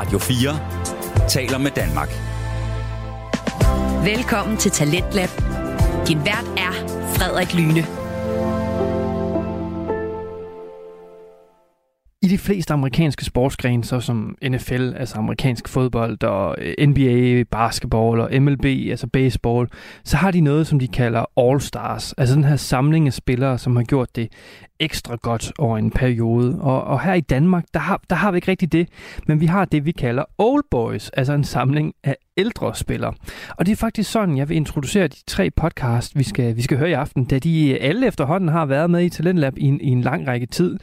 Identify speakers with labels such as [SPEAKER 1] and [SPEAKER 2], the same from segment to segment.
[SPEAKER 1] Radio 4 taler med Danmark.
[SPEAKER 2] Velkommen til Talentlab. Din vært er Frederik Lyne.
[SPEAKER 3] De fleste amerikanske sportsgrene, så som NFL, altså amerikansk fodbold, og øh, NBA, basketball og MLB, altså baseball, så har de noget, som de kalder All-Stars. Altså den her samling af spillere, som har gjort det ekstra godt over en periode. Og, og her i Danmark, der har, der har vi ikke rigtig det, men vi har det, vi kalder Old Boys, altså en samling af ældre spillere. Og det er faktisk sådan, jeg vil introducere de tre podcast, vi skal, vi skal høre i aften, da de øh, alle efterhånden har været med i Talentlab i en, i en lang række tid.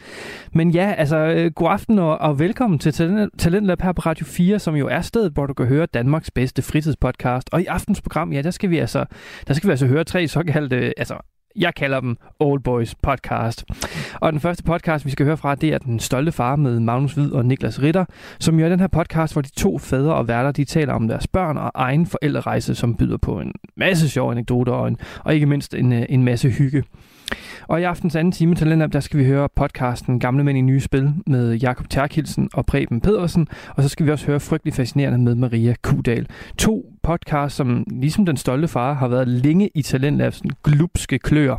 [SPEAKER 3] Men ja, altså, øh, god aften og, og velkommen til Talentlab her på Radio 4, som jo er stedet, hvor du kan høre Danmarks bedste fritidspodcast. Og i aftens program, ja, der skal vi altså, der skal vi altså høre tre såkaldte, øh, altså jeg kalder dem Old Boys Podcast. Og den første podcast, vi skal høre fra, det er Den Stolte Far med Magnus Hvid og Niklas Ritter, som jo er den her podcast, hvor de to fædre og værter, de taler om deres børn og egen forældrerejse, som byder på en masse sjove anekdoter og, en, og ikke mindst en, øh, en masse hygge. Og i aftens anden time til Lindab, der skal vi høre podcasten Gamle Mænd i Nye Spil med Jakob Terkilsen og Preben Pedersen. Og så skal vi også høre Frygtelig Fascinerende med Maria Kudal. To podcast, som ligesom Den Stolte Far har været længe i Talentlabs glupske klør.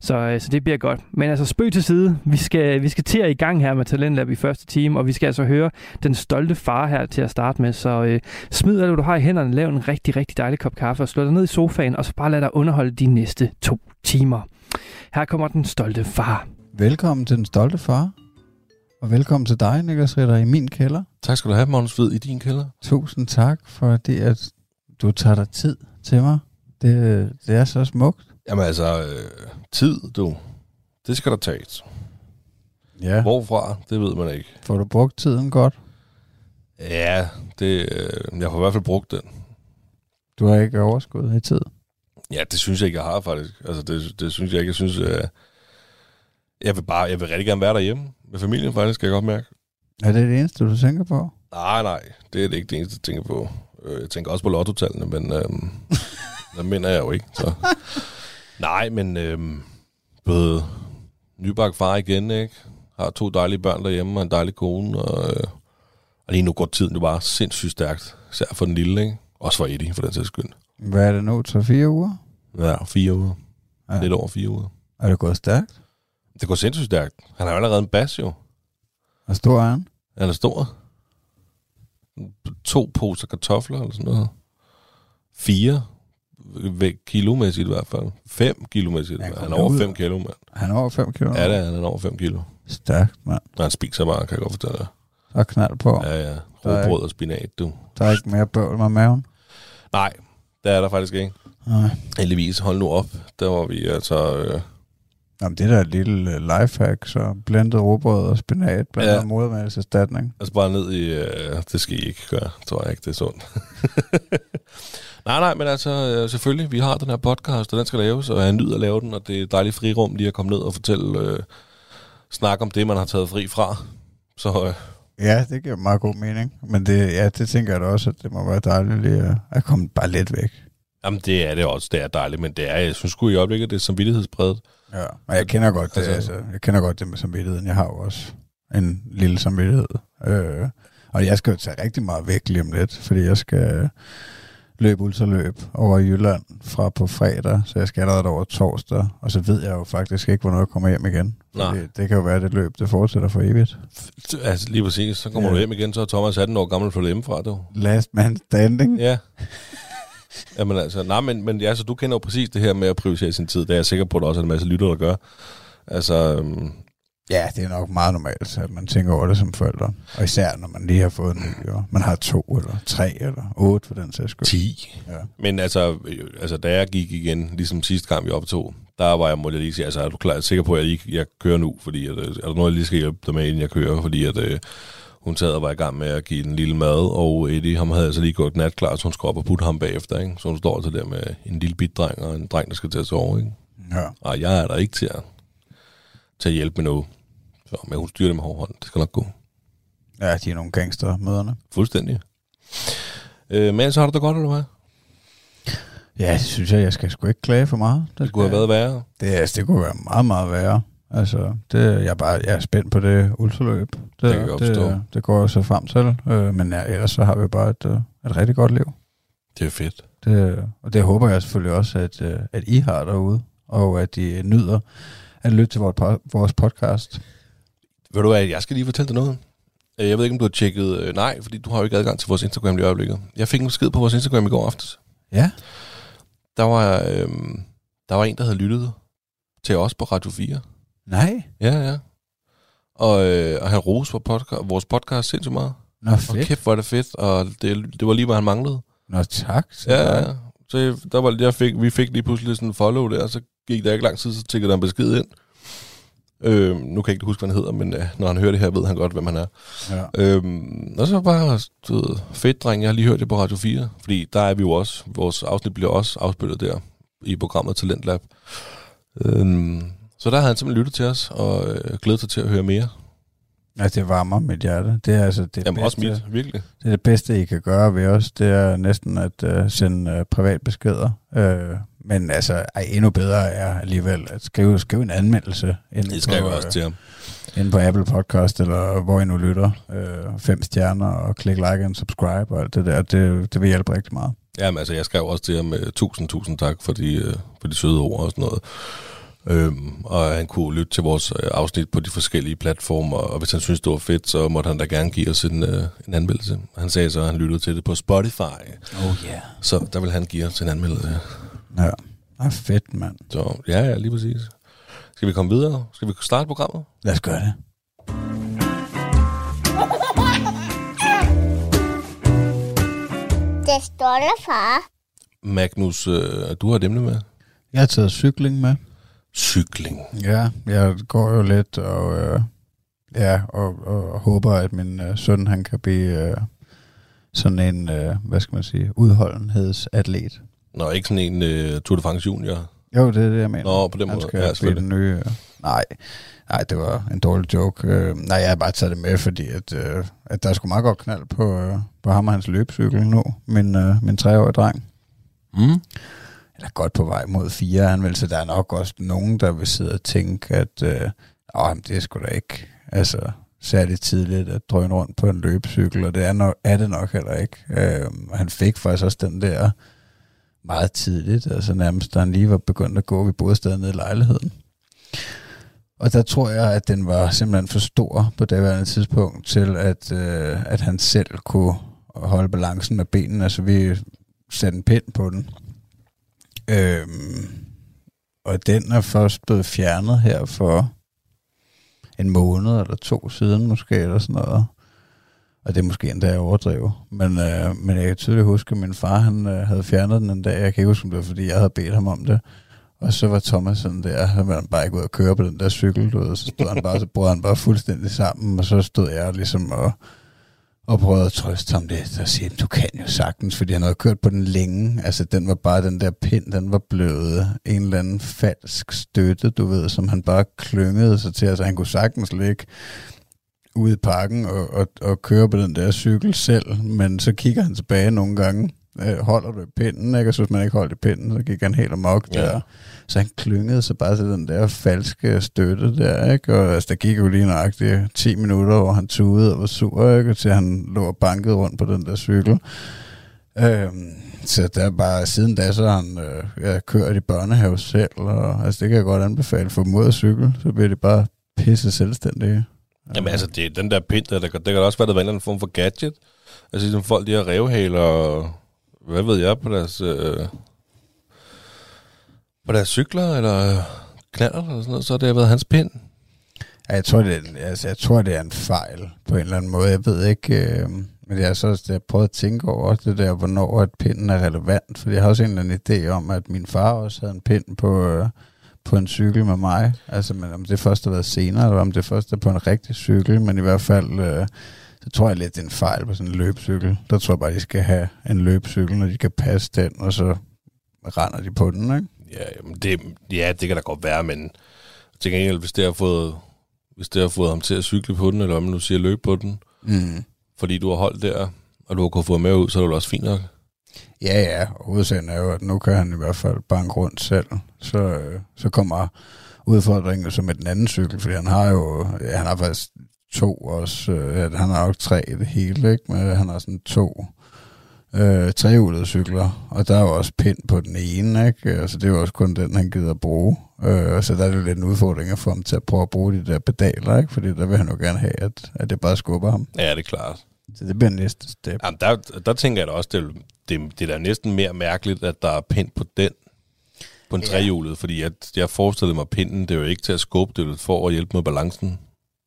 [SPEAKER 3] Så, øh, så det bliver godt. Men altså spøg til side. Vi skal, vi skal til at i gang her med Talentlab i første time, og vi skal altså høre Den Stolte Far her til at starte med. Så øh, smid alt, hvad du har i hænderne, lav en rigtig, rigtig dejlig kop kaffe og slå dig ned i sofaen, og så bare lad dig underholde de næste to timer. Her kommer den stolte far.
[SPEAKER 4] Velkommen til den stolte far. Og velkommen til dig, Niklas Ritter, i min kælder.
[SPEAKER 5] Tak skal du have, Magnus Hvid, i din kælder.
[SPEAKER 4] Tusind tak for det, at du tager dig tid til mig. Det, det er så smukt.
[SPEAKER 5] Jamen altså, øh, tid, du, det skal der tages.
[SPEAKER 4] Ja.
[SPEAKER 5] Hvorfra, det ved man ikke.
[SPEAKER 4] Får du brugt tiden godt?
[SPEAKER 5] Ja, det, øh, jeg har i hvert fald brugt den.
[SPEAKER 4] Du har ikke overskud i tid?
[SPEAKER 5] Ja, det synes jeg ikke, jeg har faktisk. Altså, det, det synes jeg ikke. Jeg synes, øh, jeg vil bare, jeg vil rigtig gerne være derhjemme med familien, faktisk, skal jeg godt mærke.
[SPEAKER 4] Er det det eneste, du tænker på?
[SPEAKER 5] Nej, nej, det er det ikke det eneste, jeg tænker på. Øh, jeg tænker også på lottotallene, men øh, det mener jeg jo ikke. Så. Nej, men øh, både nybagt far igen, ikke? Har to dejlige børn derhjemme og en dejlig kone, og, øh, og lige nu går tiden jo bare sindssygt stærkt, især for den lille, ikke? Også for Eddie, for den sags skyld.
[SPEAKER 4] Hvad er det nu, til fire uger?
[SPEAKER 5] Ja, fire uger. Ja. Lidt over fire uger.
[SPEAKER 4] Er det gået stærkt?
[SPEAKER 5] Det går sindssygt stærkt. Han har jo allerede en bas, jo.
[SPEAKER 4] Hvor stor er han?
[SPEAKER 5] Han er stor. To poser kartofler eller sådan noget. Fire kilomæssigt i hvert fald. Fem kilomæssigt. Han er over fem kilo, mand.
[SPEAKER 4] Han er over fem kilo?
[SPEAKER 5] Ja, det er han. er over fem kilo.
[SPEAKER 4] Stærkt, mand.
[SPEAKER 5] Han spiser bare, kan jeg godt fortælle dig.
[SPEAKER 4] Så knald på.
[SPEAKER 5] Ja, ja. Råbrød og spinat, du.
[SPEAKER 4] Der er ikke mere bøvl med maven?
[SPEAKER 5] Nej, det er der faktisk ikke.
[SPEAKER 4] Nej.
[SPEAKER 5] Heldigvis, hold nu op. Der var vi altså... Øh...
[SPEAKER 4] Jamen, det der er et lille lifehack, så blandet råbrød og spinat, blandet ja. modermælserstatning.
[SPEAKER 5] Altså bare ned i... Øh, det skal I ikke gøre, tror jeg ikke, det er sundt. nej, nej, men altså øh, selvfølgelig, vi har den her podcast, og den skal laves, og jeg nyder at lave den, og det er et dejligt frirum lige at komme ned og fortælle, øh, snakke om det, man har taget fri fra. Så... Øh,
[SPEAKER 4] Ja, det giver meget god mening. Men det, ja, det tænker jeg da også, at det må være dejligt lige at, at komme bare lidt væk.
[SPEAKER 5] Jamen, det er det også. Det er dejligt, men det er, jeg synes sgu i øjeblikket, det er samvittighedspræget.
[SPEAKER 4] Ja, og jeg kender godt det, altså, altså, jeg kender godt det med samvittigheden. Jeg har jo også en lille samvittighed. Øh, og jeg skal jo tage rigtig meget væk lige om lidt, fordi jeg skal løb ultraløb over Jylland fra på fredag, så jeg skal allerede over torsdag, og så ved jeg jo faktisk ikke, hvornår jeg kommer hjem igen. Nej. Det, det kan jo være, at det løb, det fortsætter for evigt.
[SPEAKER 5] Altså lige præcis, så kommer ja. du hjem igen, så er Thomas 18 år gammel for hjemmefra, du.
[SPEAKER 4] Last man standing.
[SPEAKER 5] Ja. Jamen altså, nej, men, men ja, så du kender jo præcis det her med at prioritere sin tid. Det er jeg sikker på, at der også er en masse lytter, der gør. Altså, øhm,
[SPEAKER 4] Ja, det er nok meget normalt, at man tænker over det som forældre. Og især når man lige har fået en ny, og man har to eller tre eller otte for den sags skyld.
[SPEAKER 5] Ti. Ja. Men altså, altså, da jeg gik igen, ligesom sidste gang vi optog, der var jeg, må jeg lige sige, altså er du klar, sikker på, at jeg, lige, jeg kører nu, fordi at, øh, er der noget, jeg lige skal hjælpe dig med, inden jeg kører, fordi at øh, hun sad og var i gang med at give den lille mad, og Eddie, ham havde altså lige gået natklar, så hun skulle op og putte ham bagefter, ikke? Så hun står altså der med en lille bit dreng og en dreng, der skal til at sove, ikke?
[SPEAKER 4] Ja.
[SPEAKER 5] Og jeg er der ikke til at, til at hjælpe med noget. Så, men hun styrer det med hård hånd. Det skal nok gå.
[SPEAKER 4] Ja, de er nogle gangster møderne.
[SPEAKER 5] Fuldstændig. Øh, men så har du det godt, eller hvad?
[SPEAKER 4] Ja, det synes jeg, jeg skal sgu ikke klage for meget.
[SPEAKER 5] Det, det kunne have været værre.
[SPEAKER 4] Det, altså, det kunne være meget, meget værre. Altså, det, jeg, er bare, jeg er spændt på det ultraløb. Det,
[SPEAKER 5] Det kan jeg
[SPEAKER 4] det går jeg så frem til. Øh, men ja, ellers så har vi bare et, øh, et rigtig godt liv.
[SPEAKER 5] Det er fedt.
[SPEAKER 4] Det, og det håber jeg selvfølgelig også, at, øh, at I har derude, og at I nyder at lytte til vores, po- vores podcast.
[SPEAKER 5] Ved du hvad, jeg skal lige fortælle dig noget. Øh, Jeg ved ikke, om du har tjekket... øh, Nej, fordi du har jo ikke adgang til vores Instagram i øjeblikket. Jeg fik en besked på vores Instagram i går aftes.
[SPEAKER 4] Ja.
[SPEAKER 5] Der var, øhm, der var en, der havde lyttet til os på Radio 4.
[SPEAKER 4] Nej.
[SPEAKER 5] Ja, ja. Og, øh, og han roste vores podcast, vores podcast sindssygt meget.
[SPEAKER 4] Nå,
[SPEAKER 5] Og
[SPEAKER 4] fedt.
[SPEAKER 5] kæft, hvor er det fedt. Og det, det var lige, hvad han manglede.
[SPEAKER 4] Nå, tak. Så
[SPEAKER 5] Ja, ja. Så der var, jeg fik, vi fik lige pludselig sådan en follow der, og så gik der ikke lang tid, så tækkede der en besked ind. Øh, nu kan jeg ikke huske, hvad han hedder, men øh, når han hører det her, ved han godt, hvem han er.
[SPEAKER 4] Ja.
[SPEAKER 5] Øhm, og så bare, du ved, fedt dreng, jeg har lige hørt det på Radio 4, fordi der er vi jo også, vores afsnit bliver også afspillet der i programmet Talent Lab. Øhm, så der havde han simpelthen lyttet til os, og øh, glædet sig til at høre mere.
[SPEAKER 4] Altså, det varmer mit hjerte. Det er altså det
[SPEAKER 5] Jamen
[SPEAKER 4] bedste,
[SPEAKER 5] også mit, virkelig.
[SPEAKER 4] Det er det bedste, I kan gøre ved os. Det er næsten at uh, sende uh, privatbeskeder. Uh, men altså, ej, endnu bedre er alligevel at skrive, skrive en anmeldelse
[SPEAKER 5] Det skal
[SPEAKER 4] på,
[SPEAKER 5] jeg også til ham.
[SPEAKER 4] øh, inde på Apple Podcast, eller hvor I nu lytter. Uh, fem stjerner, og klik like and subscribe, og alt det der. Det, det vil hjælpe rigtig meget.
[SPEAKER 5] Jamen altså, jeg skrev også til ham med tusind, tusind tak for de, øh, for de søde ord og sådan noget. Øhm, og han kunne lytte til vores øh, afsnit på de forskellige platformer, og hvis han synes, det var fedt, så måtte han da gerne give os en, øh, en anmeldelse. Han sagde så, at han lyttede til det på Spotify,
[SPEAKER 4] Oh yeah.
[SPEAKER 5] så der vil han give os en anmeldelse.
[SPEAKER 4] Ja. Ah, fedt, mand.
[SPEAKER 5] Så ja, ja, lige præcis. Skal vi komme videre? Skal vi starte programmet?
[SPEAKER 4] Lad os gøre det.
[SPEAKER 6] Det står der, far.
[SPEAKER 5] Magnus, øh, du har et emne med.
[SPEAKER 4] Jeg har taget cykling med.
[SPEAKER 5] Cykling.
[SPEAKER 4] Ja, jeg går jo lidt og, øh, ja, og, og håber, at min øh, søn han kan blive øh, sådan en, øh, hvad skal man sige, udholdenhedsatlet.
[SPEAKER 5] Nå, ikke sådan en øh, Tour de France Junior.
[SPEAKER 4] Jo, det er det, jeg mener.
[SPEAKER 5] Nå, på den
[SPEAKER 4] han
[SPEAKER 5] måde.
[SPEAKER 4] skal
[SPEAKER 5] Ja,
[SPEAKER 4] blive den nye... Øh, nej, nej, det var en dårlig joke. Øh, nej, jeg har bare taget det med, fordi at, øh, at der er sgu meget godt knald på, øh, på ham og hans løbcykel nu. Min, øh, min treårige dreng.
[SPEAKER 5] Mm.
[SPEAKER 4] eller godt på vej mod fire anmeldelser. Der er nok også nogen, der vil sidde og tænke, at øh, åh, jamen, det er sgu da ikke altså, særligt tidligt at drøne rundt på en løbecykel, og det er, nok, er det nok heller ikke. Øh, han fik faktisk også den der meget tidligt, altså nærmest da han lige var begyndt at gå, vi boede stadig nede i lejligheden. Og der tror jeg, at den var simpelthen for stor på det tidspunkt til, at, øh, at han selv kunne holde balancen med benene. Altså vi satte en pind på den, Øhm, og den er først blevet fjernet her for en måned eller to siden måske, eller sådan noget. Og det er måske endda jeg overdriver. Men, øh, men jeg kan tydeligt huske, at min far han, øh, havde fjernet den en dag. Jeg kan ikke huske, om det var, fordi jeg havde bedt ham om det. Og så var Thomas sådan der, han var bare ikke ud at køre på den der cykel, du ved. Så stod han bare, så brød han bare fuldstændig sammen, og så stod jeg ligesom og, og prøvede at trøste ham lidt og sige, du kan jo sagtens, fordi han havde kørt på den længe. Altså, den var bare, den der pind, den var blevet en eller anden falsk støtte, du ved, som han bare klyngede sig til. Altså, han kunne sagtens ligge ude i parken og, og, og køre på den der cykel selv, men så kigger han tilbage nogle gange, øh, holder du i pinden, ikke? og så hvis man ikke holdt i pinden, så gik han helt amok
[SPEAKER 5] Ja.
[SPEAKER 4] der. Så han klyngede sig bare til den der falske støtte der, ikke? Og altså, der gik jo lige nøjagtigt 10 minutter, hvor han tudede og var sur, ikke? Og Til han lå og bankede rundt på den der cykel. Øhm, så der er bare, siden da, så har han øh, ja, kørt i børnehave selv, og altså, det kan jeg godt anbefale for mod at cykle, så bliver de bare pisse selvstændige.
[SPEAKER 5] Jamen altså, det, den der pind, der, der, der det kan også være, der var en eller anden form for gadget. Altså ligesom folk, de har revhaler og hvad ved jeg, på deres, øh, på deres cykler eller knaller eller sådan noget, så har det været hans pind.
[SPEAKER 4] Ja, jeg tror, det er, altså, jeg tror, det er en fejl på en eller anden måde. Jeg ved ikke, øh, men jeg har så også jeg prøvet at tænke over det der, hvornår at pinden er relevant. For jeg har også en eller anden idé om, at min far også havde en pind på, øh, på en cykel med mig. Altså, men om det først har været senere, eller om det først er på en rigtig cykel. Men i hvert fald, øh, så tror jeg lidt, det er en fejl på sådan en løbcykel. Der tror jeg bare, de skal have en løbcykel, når de kan passe den, og så render de på den, ikke?
[SPEAKER 5] Ja, jamen det, ja, det kan da godt være, men til gengæld, hvis det har fået, hvis det har fået ham til at cykle på den, eller om man nu siger løbe på den,
[SPEAKER 4] Mm.
[SPEAKER 5] fordi du har holdt der, og du har kunnet få med ud, så er det også fint nok.
[SPEAKER 4] Ja, ja. Og hovedsagen er jo, at nu kan han i hvert fald banke rundt selv. Så, øh, så kommer udfordringen som med den anden cykel, fordi han har jo, ja, han har faktisk to også, øh, han har nok tre i det hele, ikke? men øh, han har sådan to øh, trehjulede cykler, og der er jo også pind på den ene, ikke? Altså det er jo også kun den, han gider at bruge. Øh, så der er det lidt en udfordring at få ham til at prøve at bruge de der pedaler, ikke? Fordi der vil han jo gerne have, at, at det bare skubber ham.
[SPEAKER 5] Ja, det er klart.
[SPEAKER 4] Så det bliver næste step.
[SPEAKER 5] Jamen, der, der tænker jeg da også, det, det, det er da næsten mere mærkeligt, at der er pind på den, på en
[SPEAKER 4] Ja.
[SPEAKER 5] trehjulet, fordi jeg, jeg forestillede mig, at pinden, det er jo ikke til at skubbe, det er for at hjælpe med balancen,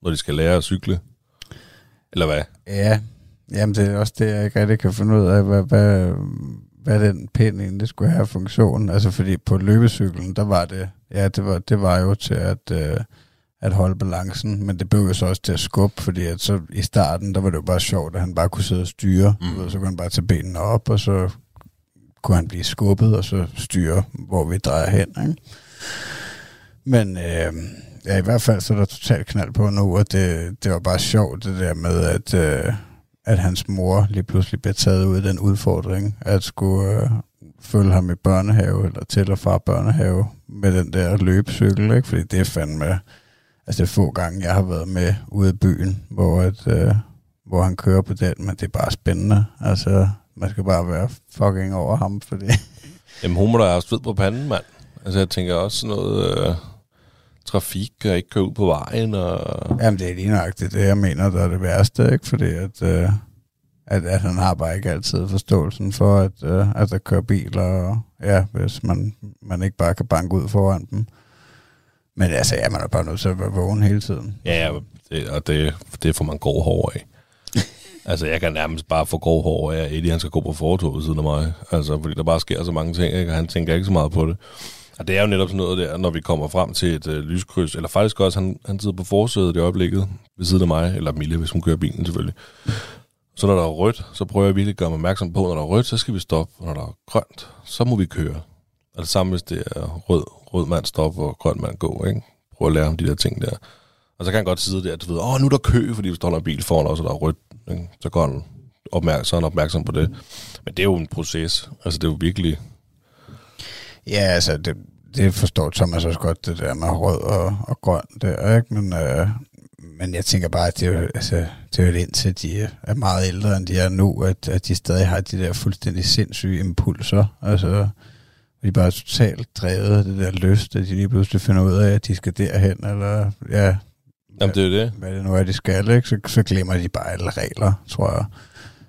[SPEAKER 5] når de skal lære at cykle. Eller hvad?
[SPEAKER 4] Ja, jamen det er også det, jeg ikke rigtig kan finde ud af, hvad, hvad, hvad den pind egentlig skulle have af funktion. Altså fordi på løbecyklen, der var det, ja, det var, det var jo til at, øh, at holde balancen, men det blev jo så også til at skubbe, fordi at så i starten, der var det jo bare sjovt, at han bare kunne sidde og styre,
[SPEAKER 5] Mm.
[SPEAKER 4] mm. så kunne han bare tage benene op, og så kunne han blive skubbet, og så styre, hvor vi drejer hen, ikke? Men øh, ja, i hvert fald så er der totalt knald på nu, og det, det var bare sjovt det der med, at, øh, at hans mor lige pludselig blev taget ud af den udfordring, at skulle øh, følge ham i børnehave, eller til og fra børnehave, med den der løbecykel, ikke? fordi det er fandme, altså det er få gange, jeg har været med ude i byen, hvor, at, øh, hvor han kører på den, men det er bare spændende, altså man skal bare være fucking over ham, fordi
[SPEAKER 5] Jamen, hun må da have sved på panden, mand. Altså, jeg tænker også sådan noget øh, trafik, og ikke køre ud på vejen, og...
[SPEAKER 4] Jamen, det er lige nøjagtigt det, jeg mener, der er det værste, ikke? Fordi at, øh, at, at han har bare ikke altid forståelsen for, at, øh, at der kører biler, og ja, hvis man, man ikke bare kan banke ud foran dem. Men altså, ja, man er bare nødt til at være vågen hele tiden.
[SPEAKER 5] Ja, ja, det, og det, det får man grov hår af. altså, jeg kan nærmest bare få grov hår af, at Eddie han skal gå på fortog ved siden af mig. Altså, fordi der bare sker så mange ting, ikke? og han tænker ikke så meget på det. Og det er jo netop sådan noget der, når vi kommer frem til et øh, lyskryds, eller faktisk også, han, han sidder på forsædet i øjeblikket, ved siden af mig, eller Mille, hvis hun kører bilen selvfølgelig. Så når der er rødt, så prøver jeg virkelig at gøre mig opmærksom på, når der er rødt, så skal vi stoppe, og når der er grønt, så må vi køre. Og det samme, hvis det er rød, rød mand stop og grøn mand gå, ikke? Prøv at lære om de der ting der. Og så kan han godt sidde der, du ved, åh, nu er der kø, fordi hvis der holder en bil foran os, og der er rødt, ikke? så går han opmærk- så er han opmærksom på det. Men det er jo en proces. Altså, det er jo virkelig...
[SPEAKER 4] Ja, altså, det, det forstår Thomas også godt, det der med rød og, og grøn der, ikke? Men, øh, men jeg tænker bare, at det er jo, altså, det er jo indtil de er meget ældre, end de er nu, at, at de stadig har de der fuldstændig sindssyge impulser. Altså, de er bare totalt drevet af det der lyst, at de lige pludselig finder ud af, at de skal derhen, eller ja,
[SPEAKER 5] Jamen, det er jo det.
[SPEAKER 4] hvad det nu er, de skal, ikke? Så, så glemmer de bare alle regler, tror jeg.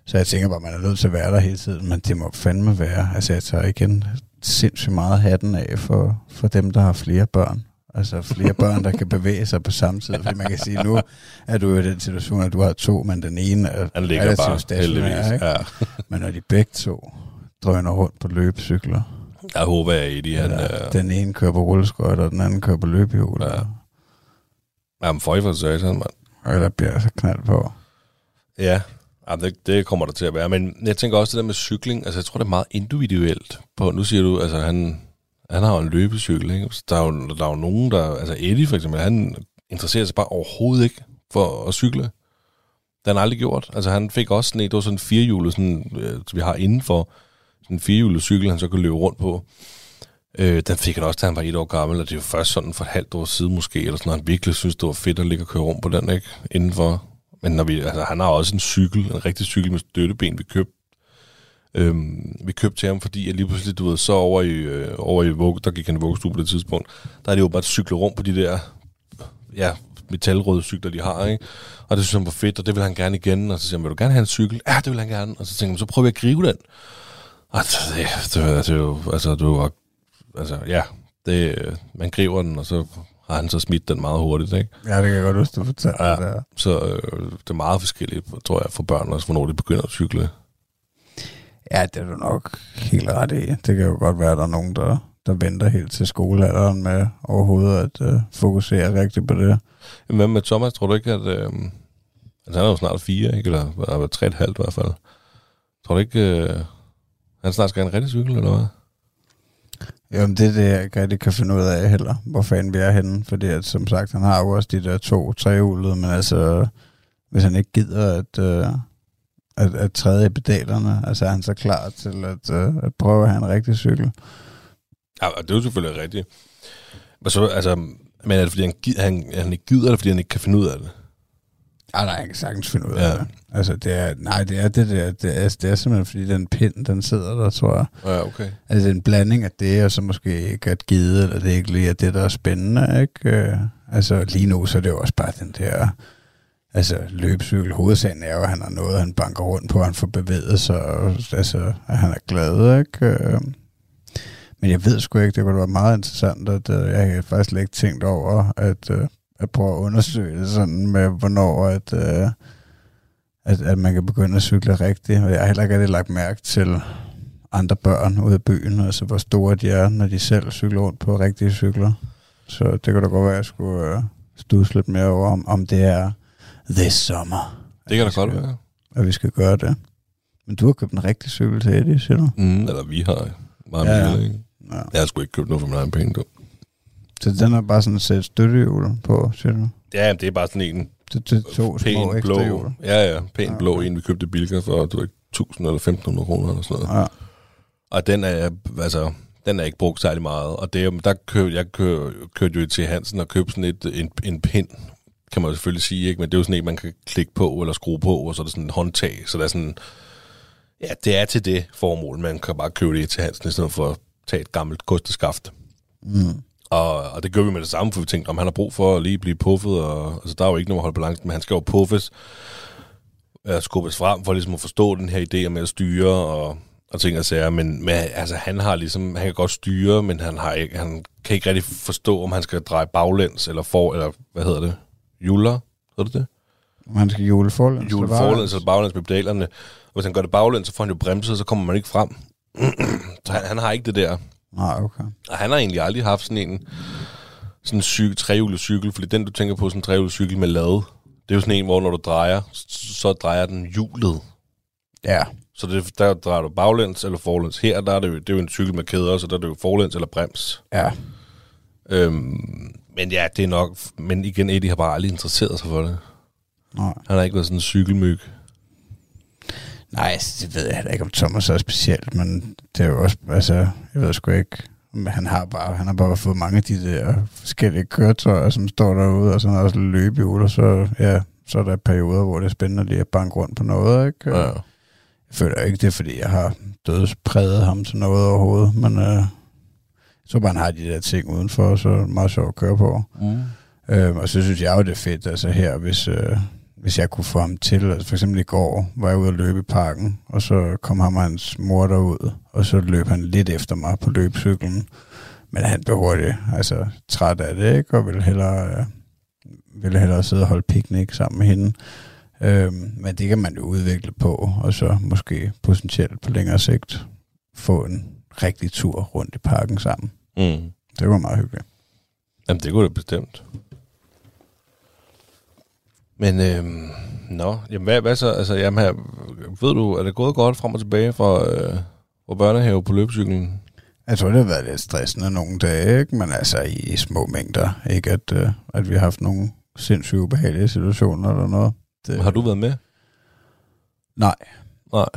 [SPEAKER 4] Så jeg tænker bare, man er nødt til at være der hele tiden, men det må fandme være. Altså jeg tager igen sindssygt meget hatten af for, for dem, der har flere børn. Altså flere børn, der kan bevæge sig på samme tid. Fordi man kan sige, nu er du i den situation, at du har to, men den ene er
[SPEAKER 5] Han ligger
[SPEAKER 4] relativt
[SPEAKER 5] bare
[SPEAKER 4] stationær, ikke?
[SPEAKER 5] Ja.
[SPEAKER 4] Men når de begge to drøner rundt på løbecykler,
[SPEAKER 5] Jeg håber, at Eddie, han...
[SPEAKER 4] eller
[SPEAKER 5] Øh,
[SPEAKER 4] den ene kører på rulleskøjter, og den anden kører på løbehjul,
[SPEAKER 5] Ja.
[SPEAKER 4] ja.
[SPEAKER 5] jamen, for i for satan, mand.
[SPEAKER 4] og der bliver så knald på.
[SPEAKER 5] Ja, jamen, det, det kommer der til at være. Men jeg tænker også det der med cykling. Altså, jeg tror, det er meget individuelt. På, nu siger du, altså, han, han har jo en løbecykel, ikke? Så der er, jo, der er jo nogen, der... Altså, Eddie for eksempel, han interesserer sig bare overhovedet ikke for at cykle. Det har han aldrig gjort. Altså, han fik også sådan et, det var sådan en firehjulet, sådan, øh, vi har indenfor, en firehjulet cykel, han så kunne løbe rundt på. Øh, den fik han også, da han var et år gammel, og det er jo først sådan for et halvt år siden måske, eller sådan, han virkelig synes, det var fedt at ligge og køre rundt på den, ikke? Indenfor. Men når vi, altså, han har også en cykel, en rigtig cykel med støtteben, vi købte. Øhm, vi købte til ham, fordi at lige pludselig, du ved, så over i, øh, over i vug, der gik han i vuggestue på det tidspunkt, der er det jo bare at cykle rundt på de der, ja, metalrøde cykler, de har, ikke? Og det synes han var fedt, og det vil han gerne igen. Og så siger han, vil du gerne have en cykel? Ja, det vil han gerne. Og så tænker han, så prøver vi at gribe den. Og det, det, det, det er jo, altså, det var, altså, ja, det, øh, man griber den, og så har han så smidt den meget hurtigt, ikke?
[SPEAKER 4] Ja, det kan jeg godt huske, du fortalte
[SPEAKER 5] Ja.
[SPEAKER 4] det der.
[SPEAKER 5] Så øh, det er meget forskelligt, tror jeg, for børn også, hvornår de begynder at cykle.
[SPEAKER 4] Ja, det er du nok helt ret i. Det kan jo godt være, at der er nogen, der, der venter helt til skolealderen med overhovedet at uh, fokusere rigtigt på det.
[SPEAKER 5] Hvad med Thomas, tror du ikke, at... Øh, altså, han er jo snart fire, ikke? Eller hvad, tre og et halvt i hvert fald. Tror du ikke, øh, han snart skal have en rigtig cykel, eller hvad?
[SPEAKER 4] Jamen, det er det, jeg ikke rigtig kan finde ud af heller, hvor fanden vi er henne. Fordi at, som sagt, han har jo også de der to trehjulede, men altså, hvis han ikke gider at, uh, at, at træde i pedalerne, altså er han så klar til at, uh, at prøve at have en rigtig cykel.
[SPEAKER 5] Ja, og det er jo selvfølgelig rigtigt. Men så, altså, Men er det, fordi han, han, han ikke gider, eller fordi han ikke kan finde ud af det?
[SPEAKER 4] Ej, nej, jeg kan sagtens finde ud af
[SPEAKER 5] Ja.
[SPEAKER 4] det. Altså, det er, nej, det er det der, det er, det er simpelthen, fordi den pind, den sidder der, tror jeg.
[SPEAKER 5] Ja, okay.
[SPEAKER 4] Altså, det er en blanding af det, og så måske ikke at gide, eller det ikke lige er det, der er spændende, ikke? Øh, altså, lige nu, så er det jo også bare den der, altså, løbcykel. Hovedsagen er jo, at han har noget, han banker rundt på, han får bevæget sig, og, altså, at han er glad, ikke? Øh, men jeg ved sgu ikke, det kunne være meget interessant, at øh, jeg har faktisk ikke tænkt over, at, at prøve at undersøge det sådan med, hvornår at, øh, at, at man kan begynde at cykle rigtigt. Og jeg har heller ikke rigtig lagt mærke til andre børn ude i byen, altså hvor store de er, når de selv cykler rundt på rigtige cykler. Så det kan da godt være, at jeg skulle øh, studse lidt mere over, om, om det er this summer.
[SPEAKER 5] Det kan da godt være.
[SPEAKER 4] At vi skal gøre det. Men du har købt en rigtig cykel til Eddie, siger du?
[SPEAKER 5] Mm, eller vi har meget
[SPEAKER 4] Ja,
[SPEAKER 5] ja,
[SPEAKER 4] ja.
[SPEAKER 5] ikke?
[SPEAKER 4] Ja.
[SPEAKER 5] Jeg har sgu ikke købt noget for min egen penge, du.
[SPEAKER 4] Så den er bare sådan et sæt støttehjul på, siger du?
[SPEAKER 5] Ja, det er bare sådan en
[SPEAKER 4] det er to små
[SPEAKER 5] pæn
[SPEAKER 4] ekstra
[SPEAKER 5] blå.
[SPEAKER 4] hjul.
[SPEAKER 5] Ja, ja, pæn
[SPEAKER 4] Ja,
[SPEAKER 5] blå
[SPEAKER 4] okay.
[SPEAKER 5] en, vi købte i Bilka for, du ved, 1000 eller 1500 kroner eller sådan noget.
[SPEAKER 4] Ja.
[SPEAKER 5] Og den er, altså, den er ikke brugt særlig meget. Og det, er der køb, jeg kør, kørte jo til Hansen og købte sådan et, en, en pind, kan man jo selvfølgelig sige, ikke? men det er jo sådan en, man kan klikke på eller skrue på, og så er der sådan en håndtag. Så der er sådan, ja, det er til det formål. Man kan bare købe det til Hansen, i stedet for at tage et gammelt kosteskaft.
[SPEAKER 4] Mm.
[SPEAKER 5] Og, og det gør vi med det samme, for vi tænkte, om han har brug for at lige blive puffet, og altså, der er jo ikke noget at holde balancen, men han skal jo puffes, øh, skubbes frem for ligesom at forstå den her idé med at styre og, og ting og sager, men, men altså, han har ligesom, han kan godt styre, men han, har ikke, han kan ikke rigtig forstå, om han skal dreje baglæns, eller for, eller hvad hedder det, hjuler, hedder det det?
[SPEAKER 4] Man skal jule forlæns.
[SPEAKER 5] Hjul forlæns eller baglæns med pedalerne. Og hvis han gør det baglæns, så får han jo bremset, så kommer man ikke frem. så han, han har ikke det der.
[SPEAKER 4] Nej, okay.
[SPEAKER 5] Og han har egentlig aldrig haft sådan en sådan en cykel, trehjulet cykel, fordi den, du tænker på, sådan en trehjulet cykel med lade, det er jo sådan en, hvor når du drejer, så drejer den hjulet.
[SPEAKER 4] Ja.
[SPEAKER 5] Så det, der drejer du baglæns eller forlæns. Her, der er det, jo, det er jo en cykel med kæder, så der er det jo forlæns eller brems.
[SPEAKER 4] Ja.
[SPEAKER 5] Øhm, men ja, det er nok... Men igen, Eddie har bare aldrig interesseret sig for det.
[SPEAKER 4] Nej.
[SPEAKER 5] Han har ikke været sådan en cykelmyg.
[SPEAKER 4] Nej, altså, det ved jeg heller ikke, om Thomas er specielt, men det er jo også, altså, jeg ved sgu ikke, men han har bare, han har bare fået mange af de der forskellige køretøjer, som står derude, og så har han også løbehjul, og så, ja, så er der perioder, hvor det er spændende lige at banke rundt på noget, ikke?
[SPEAKER 5] Ja.
[SPEAKER 4] Jeg føler ikke, det er, fordi jeg har dødspræget ham til noget overhovedet, men øh, så bare han har de der ting udenfor, så er det meget sjovt at køre på.
[SPEAKER 5] Mm.
[SPEAKER 4] Øh, og så synes jeg jo, det er fedt, altså her, hvis, øh, hvis jeg kunne få ham til, altså for eksempel i går, var jeg ude at løbe i parken, og så kom ham og hans mor derud, og så løb han lidt efter mig på løbcyklen. Men han blev hurtigt, altså træt af det, ikke? Og ville hellere, øh, ville hellere sidde og holde piknik sammen med hende. Øhm, men det kan man jo udvikle på, og så måske potentielt på længere sigt få en rigtig tur rundt i parken sammen.
[SPEAKER 5] Mm.
[SPEAKER 4] Det var meget hyggeligt.
[SPEAKER 5] Jamen, det kunne det bestemt. Men, øhm, nå, jamen, hvad, hvad så? Altså, jamen, her, ved du, er det gået godt frem og tilbage fra, øh, fra børnehave på løbecyklen?
[SPEAKER 4] Jeg tror, det har været lidt stressende nogle dage, ikke? men altså i, små mængder. Ikke at, øh, at vi har haft nogle sindssygt ubehagelige situationer eller noget. Det,
[SPEAKER 5] Har du været med?
[SPEAKER 4] Nej,
[SPEAKER 5] Nej.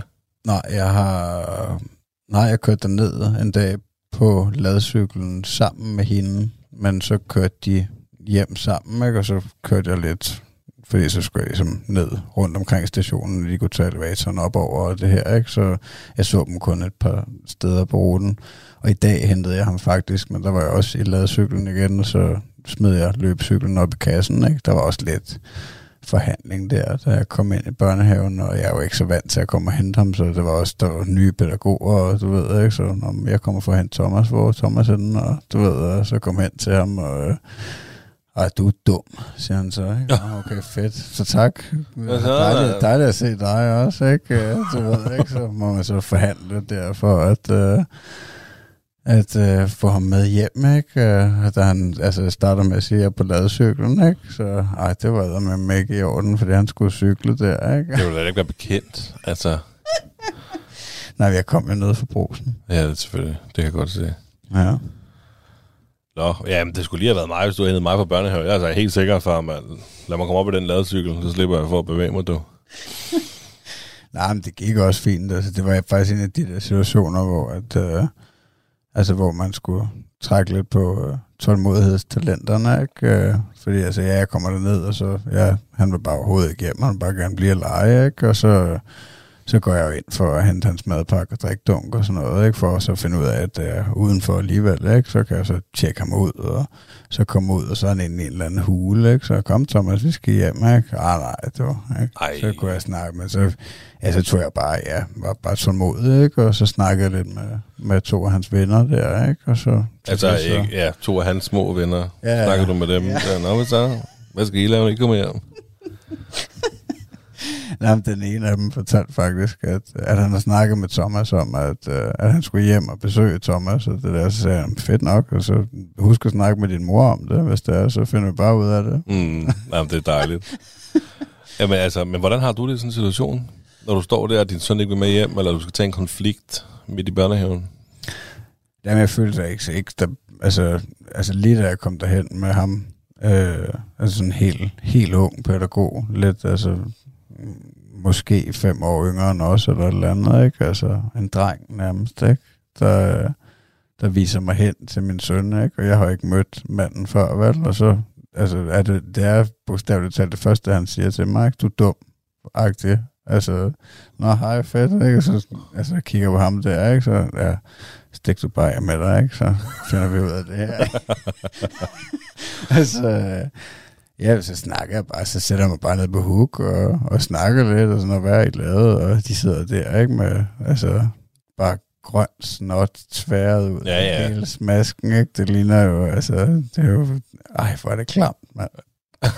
[SPEAKER 4] nej, jeg har... Nej, jeg kørte ned en dag på ladcyklen sammen med hende, men så kørte de hjem sammen, ikke? og så kørte jeg lidt, fordi så skulle jeg ligesom ned rundt omkring stationen, og de kunne tage elevatoren op over det her, ikke? så jeg så dem kun et par steder på ruten. Og i dag hentede jeg ham faktisk, men der var jeg også i ladcyklen igen, så smed jeg løbcyklen op i kassen. Ikke? Der var også lidt forhandling der, da jeg kom ind i børnehaven, og jeg er jo ikke så vant til at komme og hente ham, så det var også, der var nye pædagoger, og du ved, ikke, så om jeg kommer for at hente Thomas, hvor Thomas er den, og du ved, og så kom hen til ham, og øh, ej, du er dum, siger han så. Ikke? Ja. Okay, fedt. Så tak.
[SPEAKER 5] så-
[SPEAKER 4] Dejligt, dejligt at se dig også, ikke? Ja, Du ved, ikke? Så må man så forhandle der for at, øh, at øh, få ham med hjem, ikke? Øh, da han altså, starter med at sige, at jeg er på ladcyklen, ikke? Så ej, det var med ikke i orden, fordi han skulle cykle der, ikke?
[SPEAKER 5] Det ville da ikke være bekendt. Altså,
[SPEAKER 4] Nej, jeg kom jo ned for brosen.
[SPEAKER 5] ja, det er selvfølgelig. Det kan jeg godt se.
[SPEAKER 4] Ja.
[SPEAKER 5] Nå, ja, men det skulle lige have været mig, hvis du havde mig fra børnehave. Jeg er altså helt sikker, far, man. Lad mig komme op i den ladecykel, så slipper jeg for at bevæge mig, du.
[SPEAKER 4] Nej, men det gik også fint. Altså, det var faktisk en af de der situationer, hvor, at, øh, altså, hvor man skulle trække lidt på øh, tålmodighedstalenterne, ikke? Øh, fordi altså, ja, jeg kommer derned, og så, ja, han vil bare overhovedet ikke hjem, han vil bare gerne blive og lege, ikke? Og så, så går jeg jo ind for at hente hans madpakke og drikke dunk og sådan noget, ikke? For så at finde ud af, at det er udenfor alligevel, ikke? Så kan jeg så tjekke ham ud, og så komme ud, og så er han inde i en eller anden hule, ikke? Så kom Thomas, vi skal hjem, ikke? Ah, nej, det var, ikke?
[SPEAKER 5] Ej.
[SPEAKER 4] Så kunne jeg snakke, men så, ja, så tog jeg bare, ja, var bare tålmodig, ikke? Og så snakkede jeg lidt med, med to af hans venner der, ikke? Og så...
[SPEAKER 5] Altså,
[SPEAKER 4] så,
[SPEAKER 5] ikke, ja, to af hans små venner.
[SPEAKER 4] Ja.
[SPEAKER 5] Snakker du med dem? Ja. Ja, Nå, hvad så? Hvad skal I lave, når I kommer hjem?
[SPEAKER 4] Nej, men den ene af dem fortalte faktisk, at, at han har snakket med Thomas om, at, uh, at han skulle hjem og besøge Thomas, og det der, så sagde han, fedt nok, og så husk at snakke med din mor om det, hvis det er, så finder vi bare ud af det.
[SPEAKER 5] Mm, jamen, det er dejligt. Jamen, altså, men hvordan har du det i sådan en situation? Når du står der, og din søn ikke vil med hjem, eller du skal tage en konflikt midt i børnehaven?
[SPEAKER 4] Jamen, jeg følte ikke, ikke der, altså, altså lige da jeg kom derhen med ham, øh, altså sådan helt, helt ung pædagog, lidt, altså måske fem år yngre end os, eller et eller andet, ikke? Altså en dreng nærmest, ikke? Der, der viser mig hen til min søn, ikke? Og jeg har ikke mødt manden før, vel? Og så, altså, er det, det er bogstaveligt talt det første, han siger til mig, ikke? Du er dum, agtig. Altså, nå, hej, fedt, ikke? Så altså, jeg kigger på ham der, ikke? Så, ja, stik du bare med dig, ikke? Så finder vi ud af det her. altså, ja, så snakker jeg bare, så sætter jeg mig bare ned på hook og, og snakker lidt, og sådan, og hvad er I lavet? Og de sidder der, ikke? Med, altså, bare grøn snot tværet ud
[SPEAKER 5] Ja, ja.
[SPEAKER 4] af hele smasken, ikke? Det ligner jo, altså, det er jo, ej, hvor er det klamt, mand.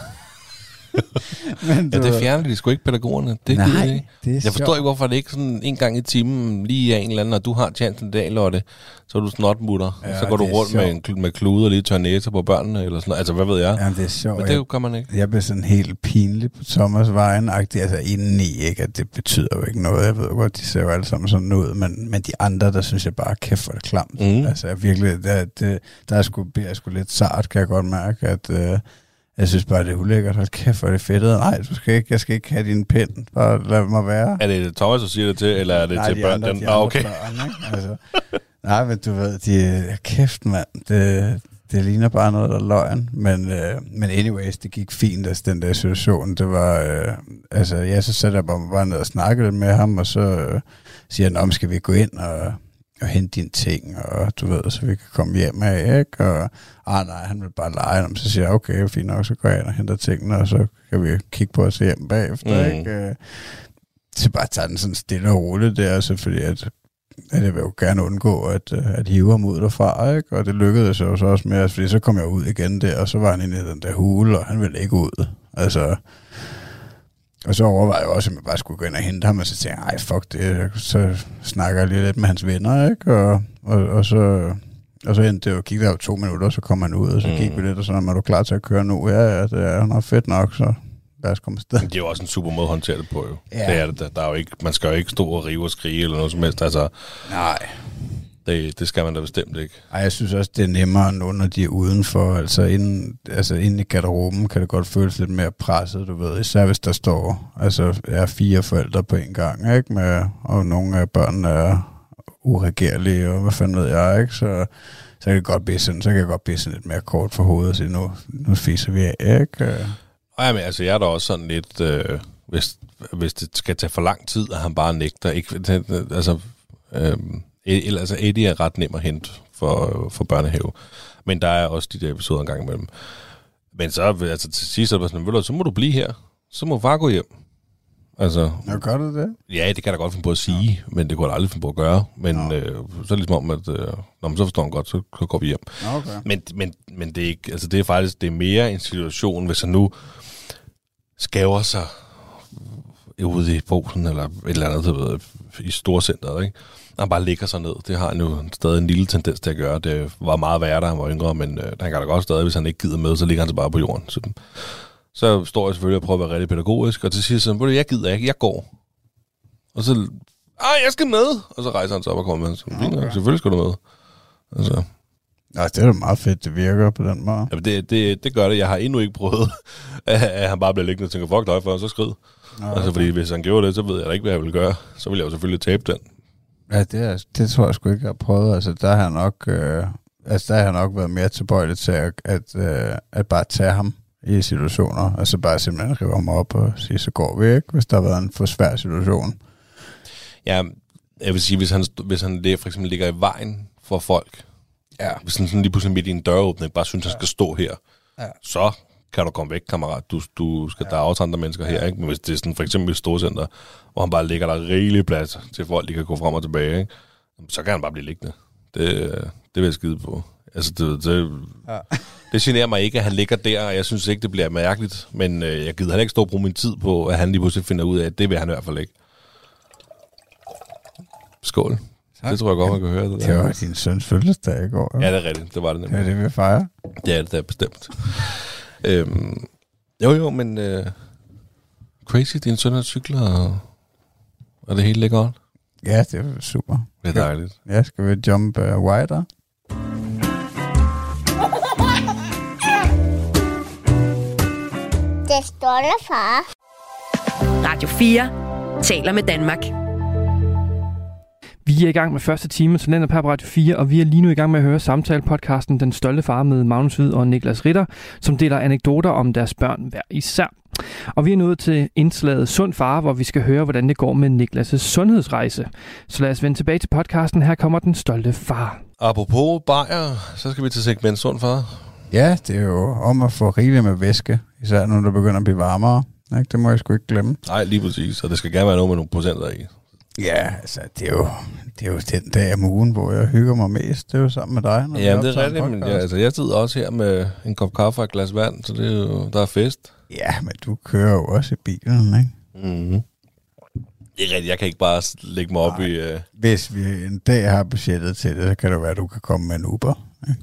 [SPEAKER 4] Men
[SPEAKER 5] Ja, det fjerner de sgu ikke pædagogerne. Det gider de
[SPEAKER 4] Nej,
[SPEAKER 5] ikke.
[SPEAKER 4] det er
[SPEAKER 5] Jeg forstår
[SPEAKER 4] sjovt.
[SPEAKER 5] ikke, hvorfor det ikke sådan en gang i timen lige er en eller anden, og du har chancen i dag, Lotte, så er du snotmutter, ja, så går du rundt med, en, med klude og lige tør næse på børnene, eller sådan noget. Altså, hvad ved jeg? Ja,
[SPEAKER 4] Jamen, det er sjovt.
[SPEAKER 5] Men
[SPEAKER 4] Jeg-
[SPEAKER 5] det gør man ikke.
[SPEAKER 4] jeg blev sådan helt pinlig på Thomas vejen altså indeni, ikke? At det betyder jo ikke noget. Jeg ved godt, de ser jo alle sammen sådan ud, men, men de andre, der synes jeg bare, kæft, er det klamt.
[SPEAKER 5] Mm.
[SPEAKER 4] Altså, jeg virkelig, der, det, der er sgu, jeg sgu lidt sart, kan jeg godt mærke, at øh, jeg synes bare, det er ulækkert. Hold kæft, hvor er det fedt. Nej, du skal ikke, jeg skal ikke have din pind. Bare lad mig være.
[SPEAKER 5] Er det Thomas, der siger det til, eller er det
[SPEAKER 4] Nej,
[SPEAKER 5] til
[SPEAKER 4] de
[SPEAKER 5] børn?
[SPEAKER 4] andre,
[SPEAKER 5] Den,
[SPEAKER 4] de
[SPEAKER 5] ah, okay.
[SPEAKER 4] børn, ikke? Altså, nej, men du ved, de, kæft mand, det, det ligner bare noget, der er løgn. Men, øh, men anyways, det gik fint, altså den der situation. Det var, øh, altså, ja, så satte jeg mig bare ned og snakkede med ham, og så øh, siger han, om skal vi gå ind og, og hente dine ting, og du ved, så vi kan komme hjem af, ikke? Og, ah nej, han vil bare lege, og så siger jeg, okay, fint nok, så går jeg ind og henter tingene, og så kan vi kigge på os hjem bagefter,
[SPEAKER 5] Mm.
[SPEAKER 4] ikke? Øh, så bare tage den sådan stille og roligt der, fordi at, at jeg vil jo gerne undgå at, øh, at hive ham ud derfra, ikke? Og det lykkedes jo så også med, altså, fordi så kom jeg ud igen der, og så var han inde i den der hule, og han ville ikke ud. Altså, og så overvejede jeg også, at jeg bare skulle gå ind og hente ham, og så tænkte jeg, ej, fuck det, så snakker jeg lige lidt med hans venner, ikke? Og, og, og så, og så endte det jo, gik der jo to minutter, så kom han ud, og så
[SPEAKER 5] Mm.
[SPEAKER 4] gik vi lidt, og sådan, er du klar til at køre nu? Ja, ja, det er nok fedt nok, så lad os komme afsted.
[SPEAKER 5] Det er jo også en super måde at håndtere det på, jo. Ja. Det er det. Der, der er jo ikke, man skal jo ikke stå og rive og skrige eller noget som helst. Altså,
[SPEAKER 4] Nej,
[SPEAKER 5] det, det skal man da bestemt ikke.
[SPEAKER 4] Ej, jeg synes også, det er nemmere nu, når de er udenfor. Altså inden, altså inden i garderoben kan det godt føles lidt mere presset, du ved. Især hvis der står altså, er fire forældre på en gang, ikke? Med, og nogle af børnene er uregerlige, og hvad fanden ved jeg, ikke? Så, så kan det godt blive sådan, så kan det godt blive sådan lidt mere kort for hovedet og sige, nu, nu fiser vi af, ikke?
[SPEAKER 5] Ej, men altså, jeg er da også sådan lidt, øh, hvis, hvis det skal tage for lang tid, at han bare nægter. Ikke, altså, øh, eller, altså, Eddie er ret nem at hente for, for børnehave. Men der er også de der episoder en gang imellem. Men så, altså, til sidst så er det sådan, "Ved du, så må du blive her. Så må far gå hjem. Altså,
[SPEAKER 4] Nå, gør du det?
[SPEAKER 5] ja, det kan jeg da godt finde på at sige, ja. men det kunne jeg aldrig finde på at gøre. Men øh, så er det ligesom om, at øh, når man så forstår han godt, så, så går vi hjem.
[SPEAKER 4] Nå, okay.
[SPEAKER 5] Men, men, men det, er ikke, altså det er faktisk det er mere en situation, hvis han nu skæver sig ude i brosen eller et eller andet ved, i storcenteret, ikke? Han bare ligger sig ned. Det har han jo stadig en lille tendens til at gøre. Det var meget værre, da han var yngre, men øh, han kan da godt stadig, hvis han ikke gider med, så ligger han så bare på jorden. Så, så står jeg selvfølgelig og prøver at være rigtig pædagogisk, og til sidst så, "Ved du, jeg gider ikke, jeg går. Og så, ah, jeg skal med! Og så rejser han sig op og kommer med. Så, okay. Selvfølgelig skal du med. Altså,
[SPEAKER 4] Nå, det er da meget fedt, det virker på den måde.
[SPEAKER 5] Ja, det, det, det gør det. Jeg har endnu ikke prøvet, at, han bare bliver liggende og tænker, fuck dig, for så skrid.
[SPEAKER 4] Nå,
[SPEAKER 5] Okay. Altså, fordi hvis han gjorde det, så ved jeg da ikke, hvad jeg vil gøre. Så vil jeg jo selvfølgelig tabe den.
[SPEAKER 4] Ja, det, er, det tror jeg sgu ikke, jeg har prøvet. Altså, der har jeg nok... Øh, altså der har jeg nok været mere tilbøjelig til at, at, at, at bare tage ham i situationer. Altså bare simpelthen rive ham op og sige, så går vi ikke, hvis der har været en for svær situation.
[SPEAKER 5] Ja, jeg vil sige, hvis han, hvis han for eksempel ligger i vejen for folk,
[SPEAKER 4] Ja.
[SPEAKER 5] hvis han sådan lige pludselig midt i en døråbning bare synes, ja. han skal stå her,
[SPEAKER 4] Ja.
[SPEAKER 5] så kan du komme væk, kammerat. Du, du skal, ja. der er også andre mennesker her, ikke? Men hvis det er sådan for eksempel et storcenter, hvor han bare ligger der rigeligt plads til folk, de kan gå frem og tilbage, ikke? så kan han bare blive liggende. Det, det vil jeg skide på. Altså, det, det,
[SPEAKER 4] Ja.
[SPEAKER 5] det generer mig ikke, at han ligger der, og jeg synes ikke, det bliver mærkeligt. Men øh, jeg gider heller ikke stå og bruge min tid på, at han lige pludselig finder ud af, at det vil han i hvert fald ikke. Skål.
[SPEAKER 4] Tak.
[SPEAKER 5] Det tror jeg godt, man kan høre. Det,
[SPEAKER 4] Det
[SPEAKER 5] der.
[SPEAKER 4] var din søns fødselsdag i går.
[SPEAKER 5] Ja, det er rigtigt. Det var det
[SPEAKER 4] det
[SPEAKER 5] nemlig.
[SPEAKER 4] er det, vi fejrer.
[SPEAKER 5] Ja, det er bestemt. Øhm, jo, jo, men øh, crazy, din søn har cykler, og, og det hele ligger godt.
[SPEAKER 4] Ja, det er super.
[SPEAKER 5] Det er dejligt.
[SPEAKER 4] Ja, skal vi jump uh, wider?
[SPEAKER 6] Det stolte far.
[SPEAKER 2] Radio 4 taler med Danmark.
[SPEAKER 3] Vi er i gang med første time, så den er på Radio 4, og vi er lige nu i gang med at høre samtale-podcasten Den Stolte Far med Magnus Hvid og Niklas Ritter, som deler anekdoter om deres børn hver især. Og vi er nået til indslaget Sund Far, hvor vi skal høre, hvordan det går med Niklas' sundhedsrejse. Så lad os vende tilbage til podcasten. Her kommer Den Stolte Far.
[SPEAKER 5] Apropos bajer, så skal vi til segment sund far.
[SPEAKER 4] Ja, det er jo om at få rigeligt med væske, især nu der begynder at blive varmere. Ikke? Det må jeg sgu ikke glemme.
[SPEAKER 5] Nej, lige præcis. Og det skal gerne være noget med nogle procenter i.
[SPEAKER 4] Ja, altså, det er jo, det er jo den dag om ugen, hvor jeg hygger mig mest. Det er jo sammen med dig. når
[SPEAKER 5] Jamen, det er rigtigt, men ja, altså, jeg sidder også her med en kop kaffe og et glas vand, så det er jo, der er fest.
[SPEAKER 4] Ja, men du kører jo også i bilen, ikke?
[SPEAKER 5] Mm-hmm. Det er rigtigt, jeg kan ikke bare lægge mig op
[SPEAKER 4] Nej.
[SPEAKER 5] i... Uh...
[SPEAKER 4] Hvis vi en dag har budgettet til det, så kan det være, at du kan komme med en Uber.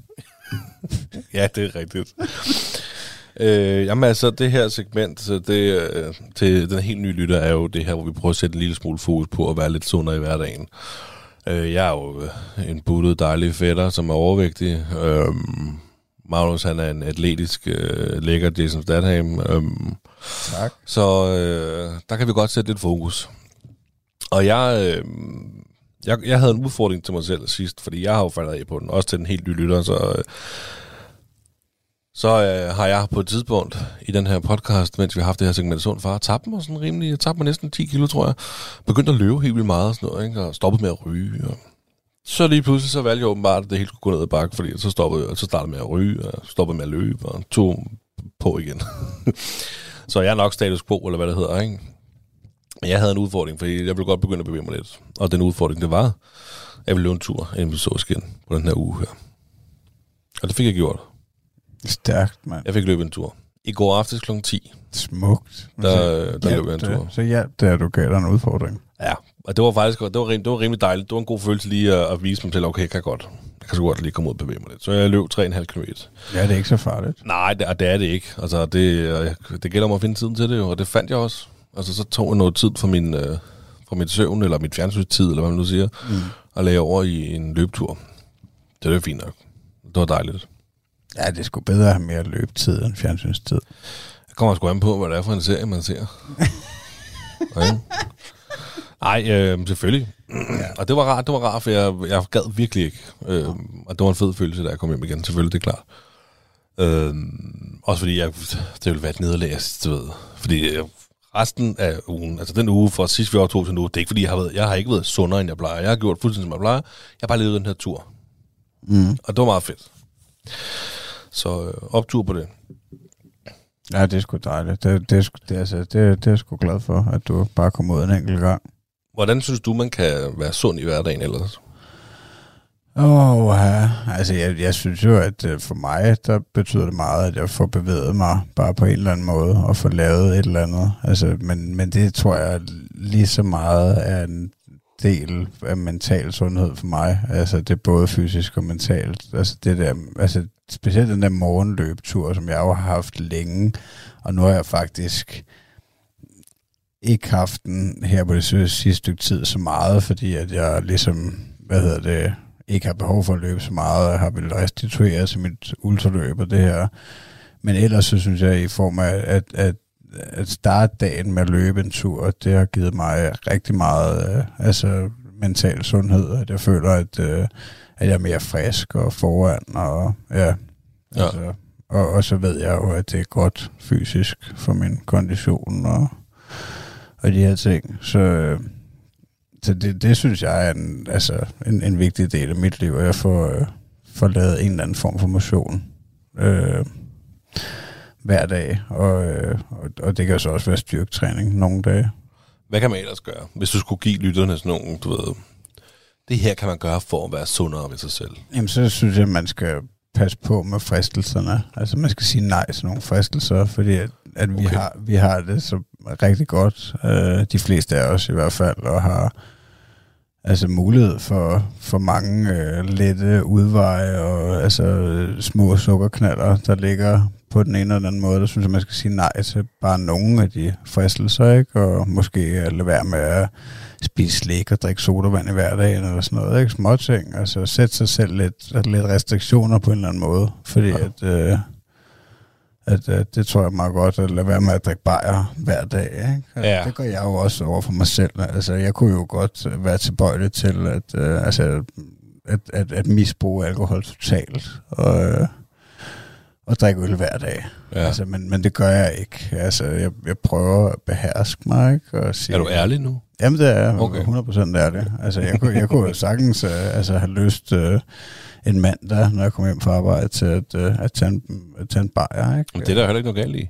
[SPEAKER 5] Ja, det er rigtigt. Øh, jamen altså, det her segment så det, øh, til den helt nye lytter er jo det her, hvor vi prøver at sætte en lille smule fokus på at være lidt sundere i hverdagen. Øh, jeg er jo øh, en buttet dejlig fætter, som er overvægtig. Øh, Magnus, han er en atletisk, øh, lækker Jason Statham. Øh,
[SPEAKER 4] Tak.
[SPEAKER 5] så øh, der kan vi godt sætte lidt fokus. Og jeg, øh, jeg, jeg havde en udfordring til mig selv sidst, fordi jeg har jo faldet af på den, også til den helt nye lytter, så, øh, så øh, har jeg på et tidspunkt i den her podcast, mens vi har haft det her segment Sund Far, tabt mig sådan rimelig, jeg tabte mig næsten 10 kilo, tror jeg. Begyndte at løbe helt vildt meget og sådan noget, ikke? og stoppet med at ryge. Og så lige pludselig så valgte jeg åbenbart, at det hele skulle gå ned ad bakke, fordi så, stoppede, jeg- så startede med at ryge, og stoppede med at løbe, og tog på igen. så jeg er nok status quo, eller hvad det hedder, ikke? Men jeg havde en udfordring, fordi jeg ville godt begynde at bevæge mig lidt. Og den udfordring, det var, at jeg ville løbe en tur, inden vi så skin på den her uge her. Og det fik jeg gjort.
[SPEAKER 4] Stærkt, mand.
[SPEAKER 5] Jeg fik løbet en tur. I går aftes kl. 10,
[SPEAKER 4] Smukt.
[SPEAKER 5] der, der løb jeg en
[SPEAKER 4] det,
[SPEAKER 5] tur.
[SPEAKER 4] Så hjalp det, at du gav dig en udfordring.
[SPEAKER 5] Ja, og det var faktisk det var, rim, det var rimelig dejligt. Det var en god følelse lige at, at vise mig til, okay, jeg kan godt. Jeg kan så godt lige komme ud og bevæge mig lidt. Så jeg løb 3,5 km.
[SPEAKER 4] Ja, det er ikke så farligt.
[SPEAKER 5] Nej, det, det er det ikke. Altså, det, det gælder om at finde tiden til det jo, og det fandt jeg også. Altså, så tog jeg noget tid fra min, øh, fra mit søvn, eller mit fjernsynstid, eller hvad man nu siger,
[SPEAKER 4] Mm.
[SPEAKER 5] og lagde over i en løbetur. Det var fint nok. Det var dejligt.
[SPEAKER 4] Ja, det sgu bedre at have mere løbetid end fjernsynstid.
[SPEAKER 5] Jeg kommer sgu an på, hvad det er for en serie, man ser. okay. Nej, øh, selvfølgelig. Ja. Og det var rart, det var rart, for jeg, jeg gad virkelig ikke. Øh, og det var en fed følelse, da jeg kom hjem igen. Selvfølgelig, det er klart. Øh, også fordi jeg, det ville være et nederlag, du ved. Fordi jeg, resten af ugen, altså den uge fra sidst vi overtog til nu, det er ikke fordi, jeg har, været, jeg har ikke været sundere, end jeg plejer. Jeg har gjort fuldstændig, som jeg plejer. Jeg har bare levet den her tur.
[SPEAKER 4] Mm.
[SPEAKER 5] Og det var meget fedt. Så øh, optur på det.
[SPEAKER 4] Ja, det er sgu dejligt. Det, det, er, det, altså, det, det er jeg sgu glad for, at du bare kom ud en enkelt gang.
[SPEAKER 5] Hvordan synes du, man kan være sund i hverdagen ellers?
[SPEAKER 4] Åh, oh, ja. altså jeg, jeg synes jo, at øh, for mig, der betyder det meget, at jeg får bevæget mig bare på en eller anden måde, og får lavet et eller andet. Altså, men, men det tror jeg lige så meget er en del af mental sundhed for mig. Altså det er både fysisk og mentalt. Altså det der, altså specielt den der morgenløbetur, som jeg jo har haft længe, og nu har jeg faktisk ikke haft den her på det sidste stykke tid så meget, fordi at jeg ligesom, hvad hedder det, ikke har behov for at løbe så meget, og har vel restitueret til mit ultraløb og det her. Men ellers så synes jeg i form af at, at, at starte dagen med at løbe en tur, det har givet mig rigtig meget, øh, altså mental sundhed, at jeg føler, at, øh, at jeg er mere frisk og foran, og ja,
[SPEAKER 5] Ja.
[SPEAKER 4] Altså, og, og så ved jeg jo, at det er godt fysisk for min kondition og, og de her ting. Så, øh, så det, det synes jeg er en, altså, en, en vigtig del af mit liv, at jeg får, øh, får lavet en eller anden form for motion øh, hver dag. Og, øh, og, og det kan så også være styrketræning nogle dage.
[SPEAKER 5] Hvad kan man ellers gøre, hvis du skulle give lytterne sådan nogle, du ved, det her kan man gøre for at være sundere ved sig selv?
[SPEAKER 4] Jamen, så synes jeg, at man skal passe på med fristelserne. Altså, man skal sige nej til nogle fristelser, fordi at, at vi,
[SPEAKER 5] Okay.
[SPEAKER 4] har, vi har det så rigtig godt, øh, de fleste af os i hvert fald, og har altså mulighed for, for mange øh, lette udveje og altså små sukkerknaller, der ligger på den ene eller den anden måde. Der synes jeg, man skal sige nej til bare nogle af de fristelser, ikke? Og måske øh, lade være med at spise slik og drikke sodavand i hverdagen eller sådan noget, ikke? Små ting. Altså sætte sig selv lidt, lidt restriktioner på en eller anden måde, fordi
[SPEAKER 5] Ja.
[SPEAKER 4] at, øh, at, at det tror jeg meget godt at lade være med at drikke bajer hver dag, ikke? Altså,
[SPEAKER 5] Ja.
[SPEAKER 4] Det gør jeg jo også over for mig selv. Altså jeg kunne jo godt øh, være tilbøjelig til at, øh, altså, at, at, at misbruge alkohol totalt og, øh, og drikke øl hver dag.
[SPEAKER 5] Ja.
[SPEAKER 4] Altså, men, men det gør jeg ikke. Altså, jeg, jeg prøver at beherske mig, ikke? Og sige,
[SPEAKER 5] er du ærlig nu?
[SPEAKER 4] Jamen, det er jeg.
[SPEAKER 5] Okay.
[SPEAKER 4] Okay. 100% er det. Altså, jeg, kunne, jeg kunne jo sagtens uh, altså, have lyst uh, en mandag, når jeg kom hjem fra arbejde, til at, uh, at, tage en, at tage en bajer, ikke?
[SPEAKER 5] Men det er der heller ikke noget galt i.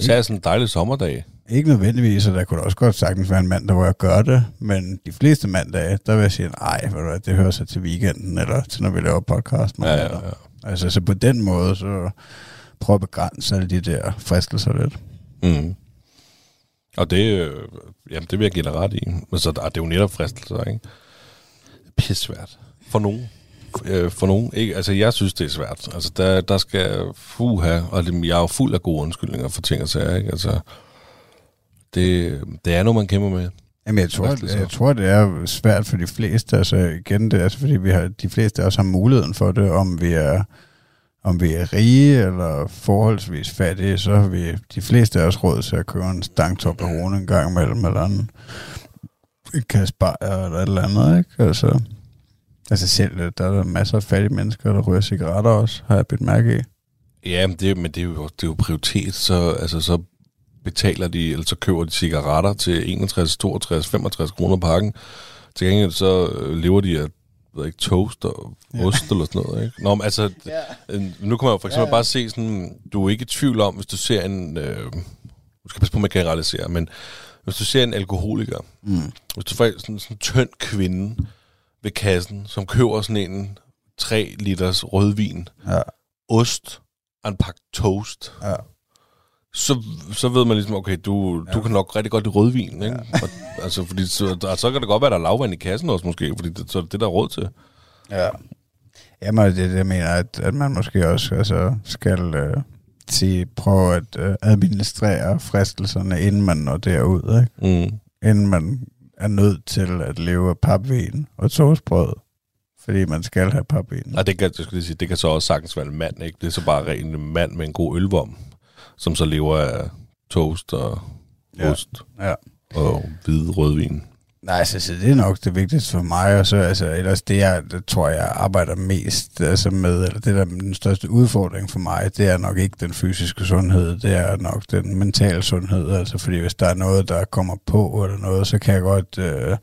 [SPEAKER 5] Så er sådan en dejlig sommerdag.
[SPEAKER 4] Ikke nødvendigvis, og der kunne også godt sagtens være en mandag, hvor jeg gør det, men de fleste mandage, der vil jeg sige, nej, det hører sig til weekenden, eller til når vi laver podcast.
[SPEAKER 5] Ja, ja, ja.
[SPEAKER 4] Altså, så på den måde, så prøv at begrænse alle de der fristelser lidt.
[SPEAKER 5] Mm. Og det, øh, jamen, det vil jeg give dig ret i. Men så der, det er jo netop fristelser, ikke? Pissvært. For nogen. Øh, for nogen. Ikke? Altså, jeg synes, det er svært. Altså, der, der skal fuha, og det, jeg er jo fuld af gode undskyldninger for ting og sager, ikke? Altså, det, det er noget, man kæmper med.
[SPEAKER 4] Jamen, jeg tror,
[SPEAKER 5] Fristelser.
[SPEAKER 4] jeg tror, det er svært for de fleste. Altså, igen, det er altså, fordi vi har, de fleste også har muligheden for det, om vi er om vi er rige eller forholdsvis fattige, så har vi de fleste af os råd til at købe en stang Toblerone en gang imellem, eller en, en kasse bajer eller et eller andet, ikke? Altså, altså selv, der er der masser af fattige mennesker, der ryger cigaretter også, har jeg bidt mærke i.
[SPEAKER 5] Ja, men det, men det, er jo, det er jo prioritet. Så, altså, så betaler de, eller så køber de cigaretter til 61, 62, 65 kroner pakken. Til gengæld så øh, lever de af ved ikke, toast og
[SPEAKER 4] Ja.
[SPEAKER 5] ost eller sådan noget. Ikke? Nå, men altså, øh, nu kan man jo for eksempel
[SPEAKER 4] Ja, ja.
[SPEAKER 5] bare se sådan, du er ikke i tvivl om, hvis du ser en, øh, du skal passe på med at generalisere, men hvis du ser en alkoholiker,
[SPEAKER 4] Mm.
[SPEAKER 5] hvis du får sådan, sådan en tynd kvinde ved kassen, som køber sådan en 3 liters rødvin,
[SPEAKER 4] Ja,
[SPEAKER 5] ost og en pakke toast,
[SPEAKER 4] ja.
[SPEAKER 5] Så, så ved man ligesom, okay, du, ja. du
[SPEAKER 4] Ja.
[SPEAKER 5] kan nok rigtig godt lide rødvin, ikke? Og, altså, fordi så, der, så kan det godt være, der er lavvand i kassen også måske, fordi det, så er det der er råd til.
[SPEAKER 4] Ja. Jamen, det det, jeg mener, at, at man måske også altså, skal øh, sige, prøve at øh, administrere fristelserne, inden man når derud, ikke?
[SPEAKER 5] Mm.
[SPEAKER 4] Inden man er nødt til at leve af papvin og toastbrød, fordi man skal have papvin.
[SPEAKER 5] Og det kan, jeg skulle sige, det kan så også sagtens være en mand, ikke? Det er så bare ren en mand med en god ølvom, som så lever af toast og
[SPEAKER 4] Ja.
[SPEAKER 5] ost
[SPEAKER 4] Ja.
[SPEAKER 5] og hvid rødvin.
[SPEAKER 4] Nej, så, så det er nok det vigtigste for mig, og så altså, ellers det, jeg det tror jeg arbejder mest altså med, eller det der er den største udfordring for mig, det er nok ikke den fysiske sundhed, det er nok den mentale sundhed, altså fordi hvis der er noget, der kommer på, eller noget, så kan jeg godt, øh,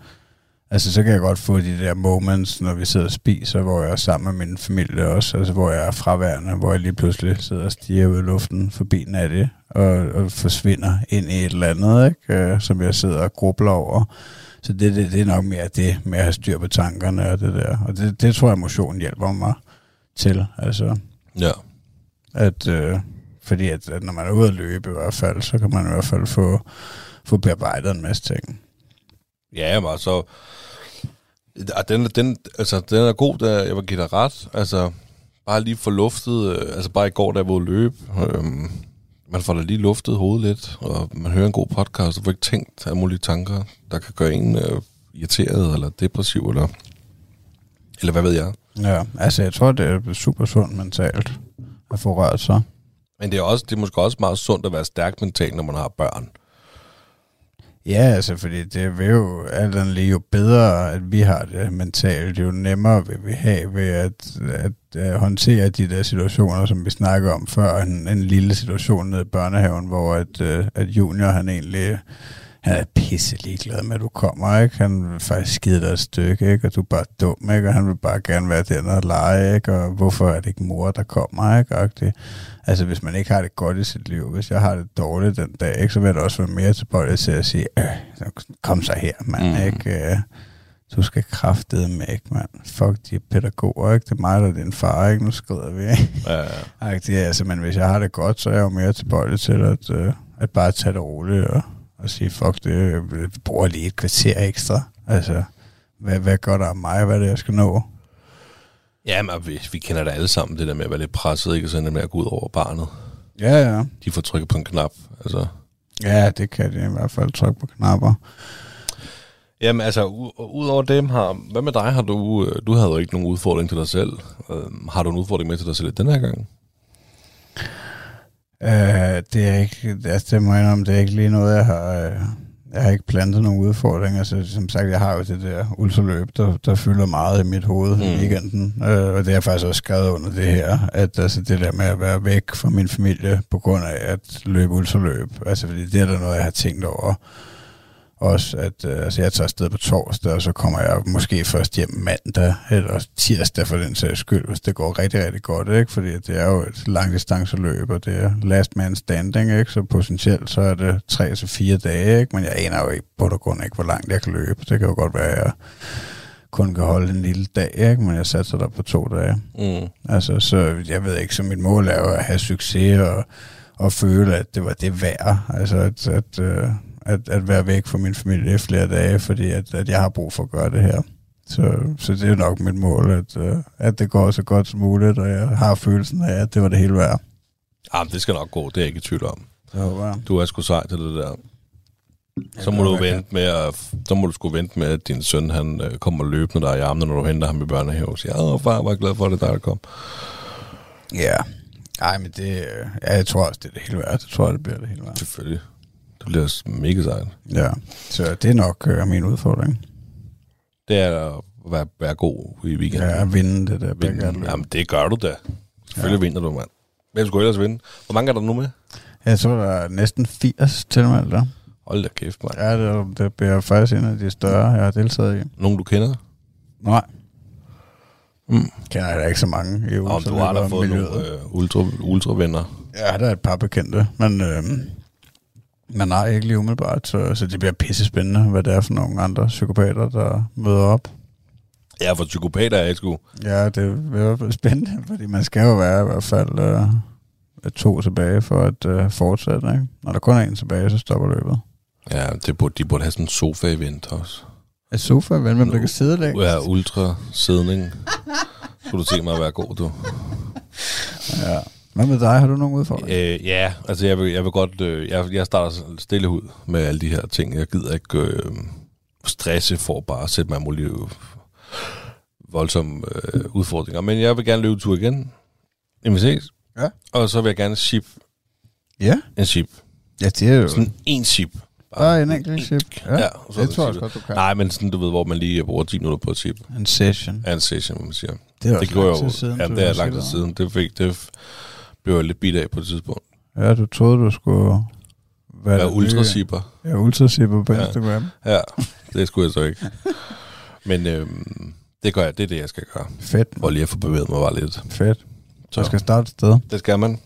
[SPEAKER 4] altså så kan jeg godt få de der moments, når vi sidder og spiser, hvor jeg er sammen med min familie også, altså hvor jeg er fraværende, hvor jeg lige pludselig sidder og stiger ud i luften forbi Natte, og, og forsvinder ind i et eller andet, ikke? Øh, som jeg sidder og grubler over. Så det, det, det er nok mere det med at have styr på tankerne og det der. Og det, det tror jeg, motion hjælper mig til. Altså,
[SPEAKER 5] Ja.
[SPEAKER 4] at, øh, fordi at, at når man er ude at løbe i hvert fald, så kan man i hvert fald få, få bearbejdet en masse ting.
[SPEAKER 5] Ja, men altså... og Den, den, altså, den er god, der jeg vil give dig ret. Altså, bare lige få luftet... øh, Altså, bare i går, da jeg var løbe. Øhm, man får da lige luftet hovedet lidt, og man hører en god podcast, og får ikke tænkt af mulige tanker, der kan gøre en øh, irriteret, eller depressiv, eller... Eller hvad ved jeg.
[SPEAKER 4] Ja, altså jeg tror, det er super sundt mentalt at få rørt sig.
[SPEAKER 5] Men det er, også, det er måske også meget sundt at være stærk mentalt, når man har børn.
[SPEAKER 4] Ja, altså, fordi det vil jo alt andet lige jo bedre, at vi har det mentalt, jo nemmere vil vi have ved at, at, at håndtere de der situationer, som vi snakker om før, en, en lille situation nede i børnehaven, hvor at, øh, at junior han egentlig han er pisse ligeglad med, at du kommer, ikke? Han vil faktisk skide dig et stykke, ikke? Og du er bare dum, ikke? Og han vil bare gerne være den og lege, ikke? Og hvorfor er det ikke mor, der kommer, ikke? Og det, altså, hvis man ikke har det godt i sit liv, hvis jeg har det dårligt den dag, ikke? Så vil jeg også være mere tilbøjelig til at sige, øh, kom så her, mand, mm. ikke? Du skal kraftede med, ikke, mand? Fuck de pædagoger, ikke? Det er mig, der er din far, ikke? Nu skrider vi, ikke? Ja, ja. det er, altså, men hvis jeg har det godt, så er jeg jo mere tilbøjelig til at, øh, at bare tage det roligt og og sige, fuck det, vi bruger lige et kvarter ekstra. Altså, hvad, hvad gør der af mig, hvad er det, jeg skal nå?
[SPEAKER 5] Ja, men vi, vi kender det alle sammen, det der med at være lidt presset, ikke? Og sådan med at gå ud over barnet.
[SPEAKER 4] Ja, ja.
[SPEAKER 5] De får trykket på en knap, altså.
[SPEAKER 4] Ja, det kan de i hvert fald trykke på knapper.
[SPEAKER 5] Jamen altså, ud over dem har, hvad med dig? Har du, du havde jo ikke nogen udfordring til dig selv. Uh, har du en udfordring med til dig selv den her gang?
[SPEAKER 4] Uh, det er ikke, altså det må jeg indrømme, det er ikke lige noget, jeg har, uh, jeg har ikke plantet nogen udfordringer. Altså, som sagt, jeg har jo det der ultraløb, der, der fylder meget i mit hoved mm. i weekenden. Uh, og det har jeg faktisk også skrevet under det her, at altså, det der med at være væk fra min familie på grund af at løbe ultraløb, altså fordi det er der noget, jeg har tænkt over også, at øh, altså jeg tager afsted på torsdag, og så kommer jeg måske først hjem mandag, eller tirsdag for den sags skyld, hvis det går rigtig, rigtig godt, ikke? Fordi det er jo et langdistanceløb, og det er last man standing, ikke? Så potentielt så er det tre til fire dage, ikke? Men jeg aner jo ikke på grund af, hvor langt jeg kan løbe. Det kan jo godt være, at jeg kun kan holde en lille dag, ikke? men jeg satser der på to dage. Mm. Altså, så jeg ved ikke, så mit mål er jo at have succes og, og føle, at det var det værd. Altså, at, at, øh, at, at være væk fra min familie i flere dage, fordi at, at jeg har brug for at gøre det her. Så, så det er nok mit mål, at, uh, at det går så godt som muligt, og jeg har følelsen af, at det var det hele værd.
[SPEAKER 5] Jamen, det skal nok gå, det er jeg ikke i tvivl om.
[SPEAKER 4] Ja.
[SPEAKER 5] Du er sgu sej til det der. Så må, du vente med at, så må du sgu vente med, at din søn han øh, kommer løbende der i armene, når du henter ham i børnehave og siger, åh far, var glad for, at det der, der kom.
[SPEAKER 4] Ja, ej, men det, ja, jeg tror også, det er det hele værd. Jeg tror, det bliver det hele værd.
[SPEAKER 5] Selvfølgelig. Det bliver mega sejt.
[SPEAKER 4] Ja, så det er nok øh, min udfordring.
[SPEAKER 5] Det er at være, være god i weekenden.
[SPEAKER 4] Ja, at vinde det der.
[SPEAKER 5] Vinde. Jamen, det gør du da. Selvfølgelig ja. vinder du, mand. Hvem skulle ellers vinde? Hvor mange er der nu med?
[SPEAKER 4] Ja, så er der næsten 80 tilmeldt der.
[SPEAKER 5] Hold da kæft, mand.
[SPEAKER 4] Ja, det, det bliver faktisk en af de større, jeg har deltaget i.
[SPEAKER 5] Nogen, du kender?
[SPEAKER 4] Nej. Mm. Kender jeg da ikke så mange i
[SPEAKER 5] Om du har da fået miljøet. nogle øh, ultra, ultra-venner.
[SPEAKER 4] Ja, der er et par bekendte, men øh, men nej, ikke lige umiddelbart, så, så det bliver pisse spændende, hvad det er for nogle andre psykopater, der møder op.
[SPEAKER 5] Ja, for psykopater er ikke sgu.
[SPEAKER 4] Ja, det er spændende, fordi man skal jo være i hvert fald øh, to tilbage for at øh, fortsætte. Ikke? Når der kun er en tilbage, så stopper løbet.
[SPEAKER 5] Ja, det burde, de burde have sådan en sofa-event også.
[SPEAKER 4] Et sofa-event, hvem der kan sidde der?
[SPEAKER 5] Ja, ultra-sidning. Skulle du tænke mig at være god, du?
[SPEAKER 4] Ja. Hvad med dig? Har du nogen udfordringer?
[SPEAKER 5] Øh, ja, altså jeg vil, jeg vil godt... Øh, jeg, jeg starter stille ud med alle de her ting. Jeg gider ikke øh, stresse for bare at sætte mig mulige voldsomme øh, udfordringer. Men jeg vil gerne løbe tur igen. Vi ses.
[SPEAKER 4] Ja.
[SPEAKER 5] Og så vil jeg gerne ship.
[SPEAKER 4] Ja?
[SPEAKER 5] En ship.
[SPEAKER 4] Ja, det er jo...
[SPEAKER 5] Sådan en ship.
[SPEAKER 4] Bare en enkelt ship. Ja,
[SPEAKER 5] ja
[SPEAKER 4] så det, det tror jeg godt, du kan.
[SPEAKER 5] Nej, men sådan, du ved, hvor man lige bruger 10 minutter på et ship.
[SPEAKER 4] En session.
[SPEAKER 5] Ja, en session, man siger.
[SPEAKER 4] Det er det også lang tid siden.
[SPEAKER 5] Ja, det er lang tid siden. Det fik, det blev jeg lidt bit af på et tidspunkt.
[SPEAKER 4] Ja, du troede, du skulle
[SPEAKER 5] være, være ultrasipper.
[SPEAKER 4] Ja, ultrasipper på ja. Instagram.
[SPEAKER 5] Ja, det skulle jeg så ikke. Men øhm, det gør jeg, det er det, jeg skal gøre.
[SPEAKER 4] Fedt.
[SPEAKER 5] For lige at få bevæget mig bare lidt.
[SPEAKER 4] Fedt. Så jeg skal starte et sted.
[SPEAKER 5] Det skal man.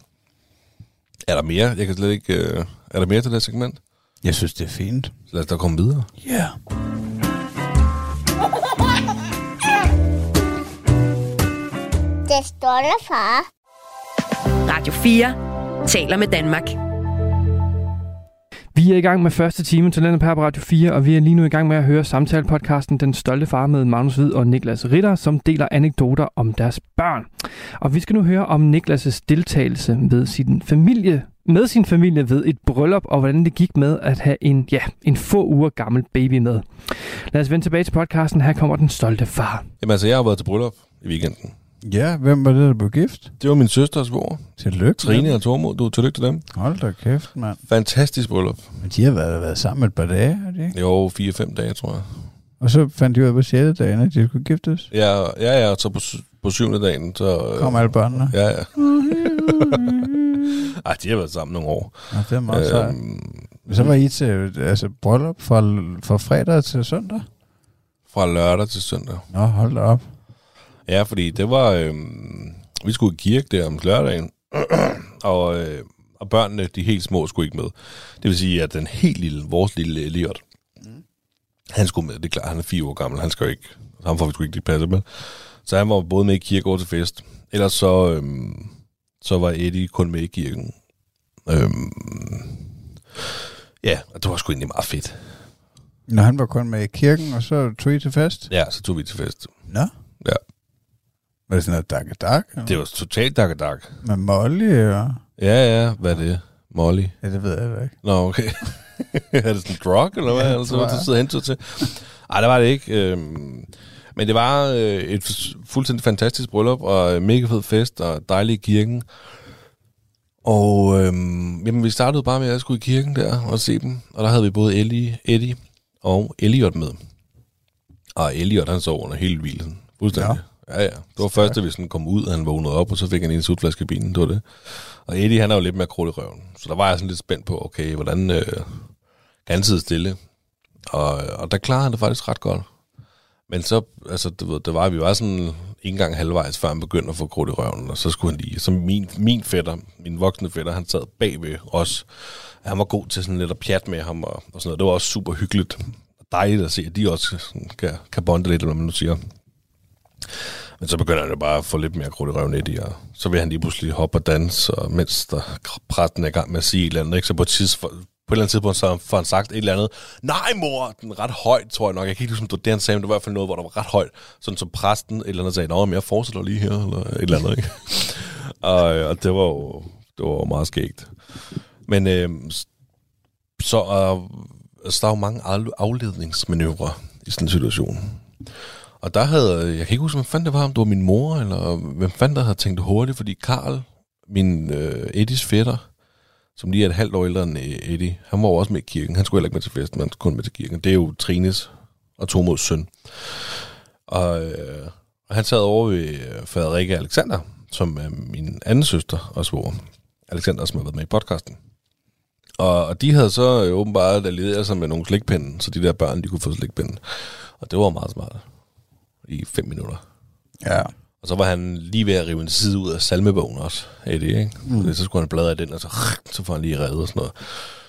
[SPEAKER 5] Er der mere? Jeg kan slet ikke... Øh, er der mere til det segment?
[SPEAKER 4] Jeg synes, det er fint.
[SPEAKER 5] Så lad os da komme videre.
[SPEAKER 4] Ja. Yeah.
[SPEAKER 2] Det stolte far. Radio 4 taler med Danmark.
[SPEAKER 3] Vi er i gang med første time til denne på Radio 4, og vi er lige nu i gang med at høre samtalepodcasten Den Stolte Far med Magnus Hvid og Niklas Ritter, som deler anekdoter om deres børn. Og vi skal nu høre om Niklas' deltagelse ved sin familie med sin familie ved et bryllup, og hvordan det gik med at have en, ja, en få uger gammel baby med. Lad os vende tilbage til podcasten. Her kommer Den Stolte Far.
[SPEAKER 5] Jamen altså, jeg har været til bryllup i weekenden.
[SPEAKER 4] Ja, hvem var det, der blev gift?
[SPEAKER 5] Det var min søsters svor,
[SPEAKER 4] Tillykke.
[SPEAKER 5] Trine og Tormod. Du, tillykke til dem.
[SPEAKER 4] Hold da kæft, mand.
[SPEAKER 5] Fantastisk bryllup.
[SPEAKER 4] Men de har været, været sammen et par dage, har de ikke?
[SPEAKER 5] Jo, 4-5 dage, tror jeg.
[SPEAKER 4] Og så fandt de ud af på 6. dagen, at de skulle giftes.
[SPEAKER 5] Ja, ja, ja, så på, på syvende dagen, så... øh,
[SPEAKER 4] Kom alle børnene.
[SPEAKER 5] Ja, ja. Ej, de har været sammen nogle år.
[SPEAKER 4] Ja, det er meget sejt.
[SPEAKER 5] Øhm,
[SPEAKER 4] Så var I til altså, bryllup fra, fra fredag til søndag?
[SPEAKER 5] fra lørdag til søndag.
[SPEAKER 4] Nå, hold da op.
[SPEAKER 5] Ja, fordi det var... Øhm, vi skulle i kirke der om lørdagen, og, øh, og børnene, de helt små, skulle ikke med. Det vil sige, at den helt lille, vores lille Elliot, han skulle med. Det er klart, han er fire år gammel. Han skal jo ikke... Ham får vi sgu ikke lige passe med. Så han var både med i kirke og til fest. Ellers så, øhm, så var Eddie kun med i kirken. Øhm, ja, og det var sgu egentlig meget fedt.
[SPEAKER 4] Når han var kun med i kirken, og så tog I til fest?
[SPEAKER 5] Ja, så tog vi til fest.
[SPEAKER 4] Nå.
[SPEAKER 5] Ja.
[SPEAKER 4] Var det sådan noget dak dak?
[SPEAKER 5] Det var totalt dak dak.
[SPEAKER 4] Med Molly og...
[SPEAKER 5] Ja, ja, hvad er det? Molly?
[SPEAKER 4] Ja, det ved jeg da ikke.
[SPEAKER 5] Nå, okay. er det sådan en drug, eller hvad?
[SPEAKER 4] Ja,
[SPEAKER 5] Ja, altså,
[SPEAKER 4] tror
[SPEAKER 5] hvad
[SPEAKER 4] jeg.
[SPEAKER 5] du sidder hentet til? Nej, det var det ikke. Øhm, men det var øh, et fuldstændig fantastisk bryllup, og øh, mega fed fest, og dejlig i kirken. Og øhm, jamen, vi startede bare med, at jeg skulle i kirken der og se dem. Og der havde vi både Ellie, Eddie og Elliot med. Og Elliot, han sov under hele hvilen. Fuldstændig. Ja. ja. Det var først, da vi sådan kom ud, og han vågnede op, og så fik han en sutflaske i bilen. Det var det. Og Eddie, han er jo lidt mere krudt i røven. Så der var jeg sådan lidt spændt på, okay, hvordan øh, kan han sidde stille? Og, og der klarede han det faktisk ret godt. Men så, altså, du ved, det var, vi var sådan ikke engang halvvejs, før han begyndte at få krudt i røven, og så skulle han lige, så min, min fætter, min voksne fætter, han sad bagved os. Han var god til sådan lidt at pjatte med ham, og, og sådan noget. Det var også super hyggeligt og dejligt at se, at de også sådan kan, kan bonde lidt, eller hvad man nu siger. Men så begynder han jo bare at få lidt mere krudt i røven i, og så vil han lige pludselig hoppe og danse, og mens der præsten er i gang med at sige et eller andet, ikke? så på et, tidspunkt, på et eller andet tidspunkt, så får han sagt et eller andet, nej mor, den er ret højt, tror jeg nok. Jeg kan ikke huske, om det var det, han sagde, men det var i hvert fald noget, hvor der var ret højt. Sådan som præsten et eller andet sagde, nå, men jeg fortsætter lige her, eller et eller andet, ikke? og, og det var jo det var jo meget skægt. Men øhm, øh, så øh, altså, der er jo mange afledningsmanøvrer i sådan en situation. Og der havde, jeg kan ikke huske, hvem fanden det var, om det var min mor, eller hvem fanden der havde tænkt hurtigt, fordi Karl, min øh, Eddies fætter, som lige er et halvt år ældre end øh, Eddie, han var jo også med i kirken. Han skulle heller ikke med til festen, men kun med til kirken. Det er jo Trines og Tomods søn. Og, øh, og han sad over ved øh, Frederikke Alexander, som er min anden søster og svor. Alexander, som har været med i podcasten. Og, og de havde så øh, åbenbart allieret sig med nogle slikpinde, så de der børn, de kunne få slikpinde. Og det var meget smart. I fem minutter.
[SPEAKER 4] Ja.
[SPEAKER 5] Og så var han lige ved at rive en side ud af salmebogen også, Eddie, ikke? Mm. Så skulle han bladre i den, og så, så får han lige reddet og sådan noget.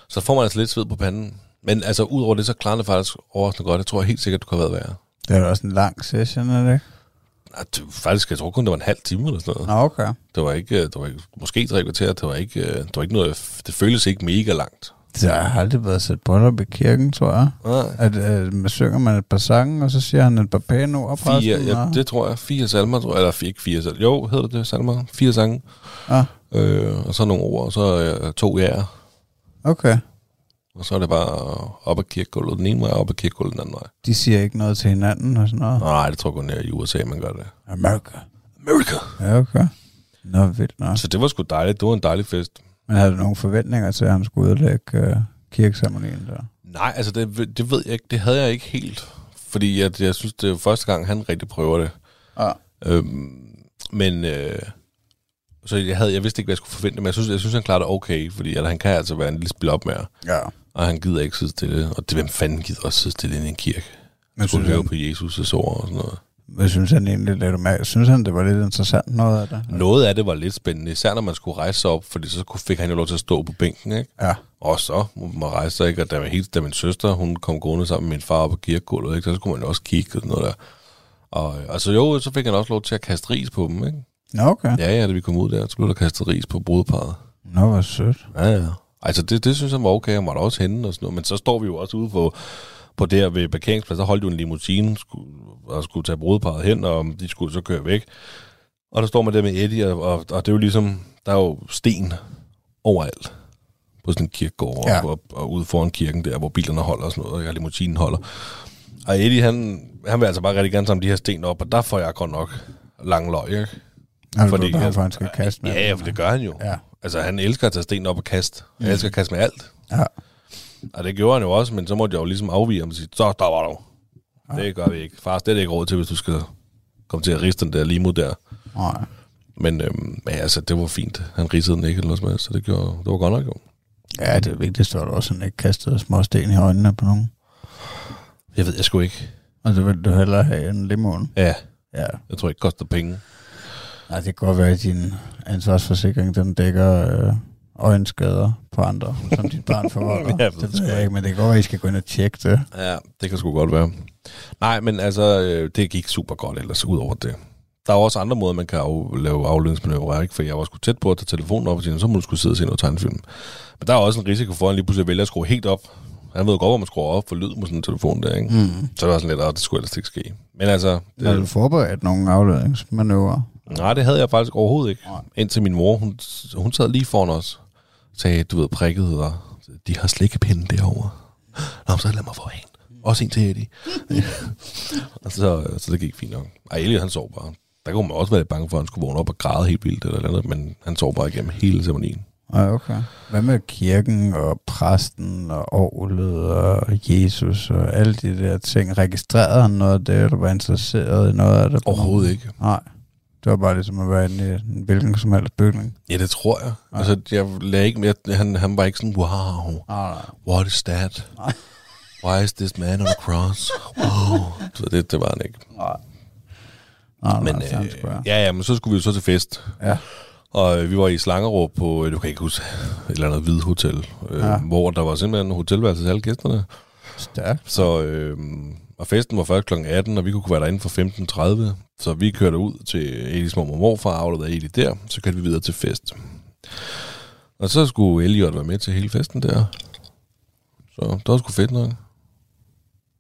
[SPEAKER 5] Så får man altså lidt sved på panden. Men altså, udover det, så klarer det faktisk overraskende godt. Jeg tror helt sikkert, du kan have været værre.
[SPEAKER 4] Det er jo også en lang session, er det ikke?
[SPEAKER 5] Nej, det, faktisk, jeg tror kun, det var en halv time eller sådan noget.
[SPEAKER 4] Nå, okay.
[SPEAKER 5] Det var ikke, det var ikke måske tre kvarter, det var ikke, øh, det var ikke noget, det føltes ikke mega langt.
[SPEAKER 4] Det har aldrig været sat bryllup i kirken, tror jeg.
[SPEAKER 5] Nej.
[SPEAKER 4] At, at man synger man et par sange, og så siger han et par pæne ord
[SPEAKER 5] Fire, ja, det tror jeg. Fire salmer, tror jeg. Eller ikke fire salmer. Jo, hedder det salmer? Fire sange.
[SPEAKER 4] Ah,
[SPEAKER 5] Øh, og så nogle ord, og så øh, to jæger.
[SPEAKER 4] okay.
[SPEAKER 5] Og så er det bare op ad kirkegulvet. Den ene vej, op ad kirkegulvet den anden vej.
[SPEAKER 4] De siger ikke noget til hinanden og sådan noget.
[SPEAKER 5] Nej, det tror jeg kun er i USA, man gør det.
[SPEAKER 4] America.
[SPEAKER 5] America!
[SPEAKER 4] Ja, okay. Nå, vildt nok.
[SPEAKER 5] Så det var sgu dejligt. Det var en dejlig fest.
[SPEAKER 4] Men havde du nogle forventninger til, at han skulle udlægge uh, kirkeseremonien der?
[SPEAKER 5] Nej, altså det, det ved jeg ikke. Det havde jeg ikke helt. Fordi at jeg synes, det er første gang, han rigtig prøver det.
[SPEAKER 4] Ja.
[SPEAKER 5] Øhm, men øh, så jeg, havde, jeg vidste ikke, hvad jeg skulle forvente, men jeg synes, jeg synes han klarer det okay, fordi at han kan altså være en lille spil op med,
[SPEAKER 4] Ja.
[SPEAKER 5] og han gider ikke sidde stille. Og det, hvem fanden gider også sidde stille inde i en kirke?
[SPEAKER 4] Men
[SPEAKER 5] Skulle høre på Jesus' ord og sådan noget.
[SPEAKER 4] Hvad synes han egentlig lidt om Synes han, det var lidt interessant noget af det?
[SPEAKER 5] Noget af det var lidt spændende, især når man skulle rejse sig op, fordi så fik han jo lov til at stå på bænken, ikke?
[SPEAKER 4] Ja.
[SPEAKER 5] Og så må man rejse sig, ikke? Og da, min, helt, da min søster, hun kom gående sammen med min far op på kirkegulvet, ikke? Så skulle man jo også kigge og sådan noget der. Og altså jo, så fik han også lov til at kaste ris på dem, ikke?
[SPEAKER 4] Nå, okay.
[SPEAKER 5] Ja, ja, da vi kom ud der, så blev der kastet ris på brudeparret.
[SPEAKER 4] Nå, hvor sødt.
[SPEAKER 5] Ja, ja. Altså, det, det synes jeg var okay, han var også henne og sådan noget. Men så står vi jo også ude på, på der ved parkeringsplads, så holdt jo en limousine skulle, og skulle tage brudeparret hen, og de skulle så køre væk. Og der står man der med Eddie, og, og, og det er jo ligesom, der er jo sten overalt på sådan en kirkegård,
[SPEAKER 4] Ja.
[SPEAKER 5] ja. og, og ude foran kirken der, hvor bilerne holder og sådan noget, og limousinen holder. Og Eddie, han, han vil altså bare rigtig gerne samle de her sten op, og der får jeg godt nok lang løg, ikke?
[SPEAKER 4] Du
[SPEAKER 5] Fordi-
[SPEAKER 4] behov for, han skal kaste med
[SPEAKER 5] Ja, ja, for det gør han jo.
[SPEAKER 4] Ja.
[SPEAKER 5] Altså, han elsker at tage sten op og kaste. Han elsker at kaste med alt.
[SPEAKER 4] Ja.
[SPEAKER 5] Og det gjorde han jo også, men så måtte jeg jo ligesom afvige ham og sige, så var du. Det gør vi ikke. Far, det er ikke råd til, hvis du skal komme til at riste den der limo der.
[SPEAKER 4] Nej.
[SPEAKER 5] Men øhm, ja, altså, det var fint. Han ridsede den ikke eller noget som helst, så det, gjorde, det var godt nok jo.
[SPEAKER 4] Ja, det er vigtigst, at også han ikke kastede små sten i øjnene på nogen.
[SPEAKER 5] Jeg ved jeg sgu ikke.
[SPEAKER 4] Og det vil du hellere have en limoen.
[SPEAKER 5] Ja,
[SPEAKER 4] Ja.
[SPEAKER 5] jeg tror ikke, det koster penge.
[SPEAKER 4] Nej, det kan godt være, at din ansvarsforsikring, den dækker øh, øjenskader på andre, som dit barn forvolder.
[SPEAKER 5] Ja, det
[SPEAKER 4] det ved
[SPEAKER 5] jeg
[SPEAKER 4] ikke, men det være, at I skal gå ind og tjekke det.
[SPEAKER 5] Ja, det kan sgu godt være. Nej, men altså, øh, det gik super godt ellers, ud over det. Der er også andre måder, man kan af, lave afledningsmanøvrer, ikke? For jeg var sgu tæt på at tage telefonen op og sige, så må du skulle sidde og se noget tegnefilm. Men der er også en risiko for, at han lige pludselig vælger at skrue helt op. Han ved godt, hvor man skruer op for lyd med sådan en telefon der, ikke?
[SPEAKER 4] Mm.
[SPEAKER 5] Så det var sådan lidt, at det skulle ellers ikke ske. Men altså,
[SPEAKER 4] Har du
[SPEAKER 5] det,
[SPEAKER 4] forberedt nogle afledningsmanøvrer?
[SPEAKER 5] nej, det havde jeg faktisk overhovedet ikke.
[SPEAKER 4] Nej.
[SPEAKER 5] Indtil min mor, hun, hun sad lige foran os, sagde, du ved, prikket, og de har slikkepinde derovre. Nå, så lad mig få en. Også en til Eddie. og så, så det gik fint nok. Ej, Elie, han sov bare. Der kunne man også være lidt bange for, at han skulle vågne op og græde helt vildt eller andet, men han sov bare igennem hele ceremonien.
[SPEAKER 4] Ja, okay. Hvad med kirken og præsten og orlet og Jesus og alle de der ting? Registrerede han noget af det, eller var interesseret i noget af det?
[SPEAKER 5] Overhovedet ikke.
[SPEAKER 4] Nej. Det var bare ligesom at være inde i en hvilken som helst bygning.
[SPEAKER 5] Ja, det tror jeg. Altså, jeg lagde ikke mere, han, han var ikke sådan, wow,
[SPEAKER 4] Nej, nej.
[SPEAKER 5] what is that?
[SPEAKER 4] Nej.
[SPEAKER 5] Why is this man on a cross? Wow. Så det, det var han ikke.
[SPEAKER 4] Nej. Nej,
[SPEAKER 5] Men,
[SPEAKER 4] nej,
[SPEAKER 5] øh, ja, ja, men så skulle vi jo så til fest.
[SPEAKER 4] ja.
[SPEAKER 5] Og øh, vi var i Slangerup på, øh, du kan ikke huske, et eller andet hvid hotel, øh,
[SPEAKER 4] Ja.
[SPEAKER 5] ja. hvor der var simpelthen hotelværelse til alle gæsterne.
[SPEAKER 4] Stærkt.
[SPEAKER 5] Så, øh, og festen var først kl. 18, og vi kunne være derinde for 15.30. Så vi kørte ud til Elis mor og morfar, afleverede Eli der, så kørte vi videre til fest. Og så skulle Elliot være med til hele festen der. Så det var sgu fedt nok.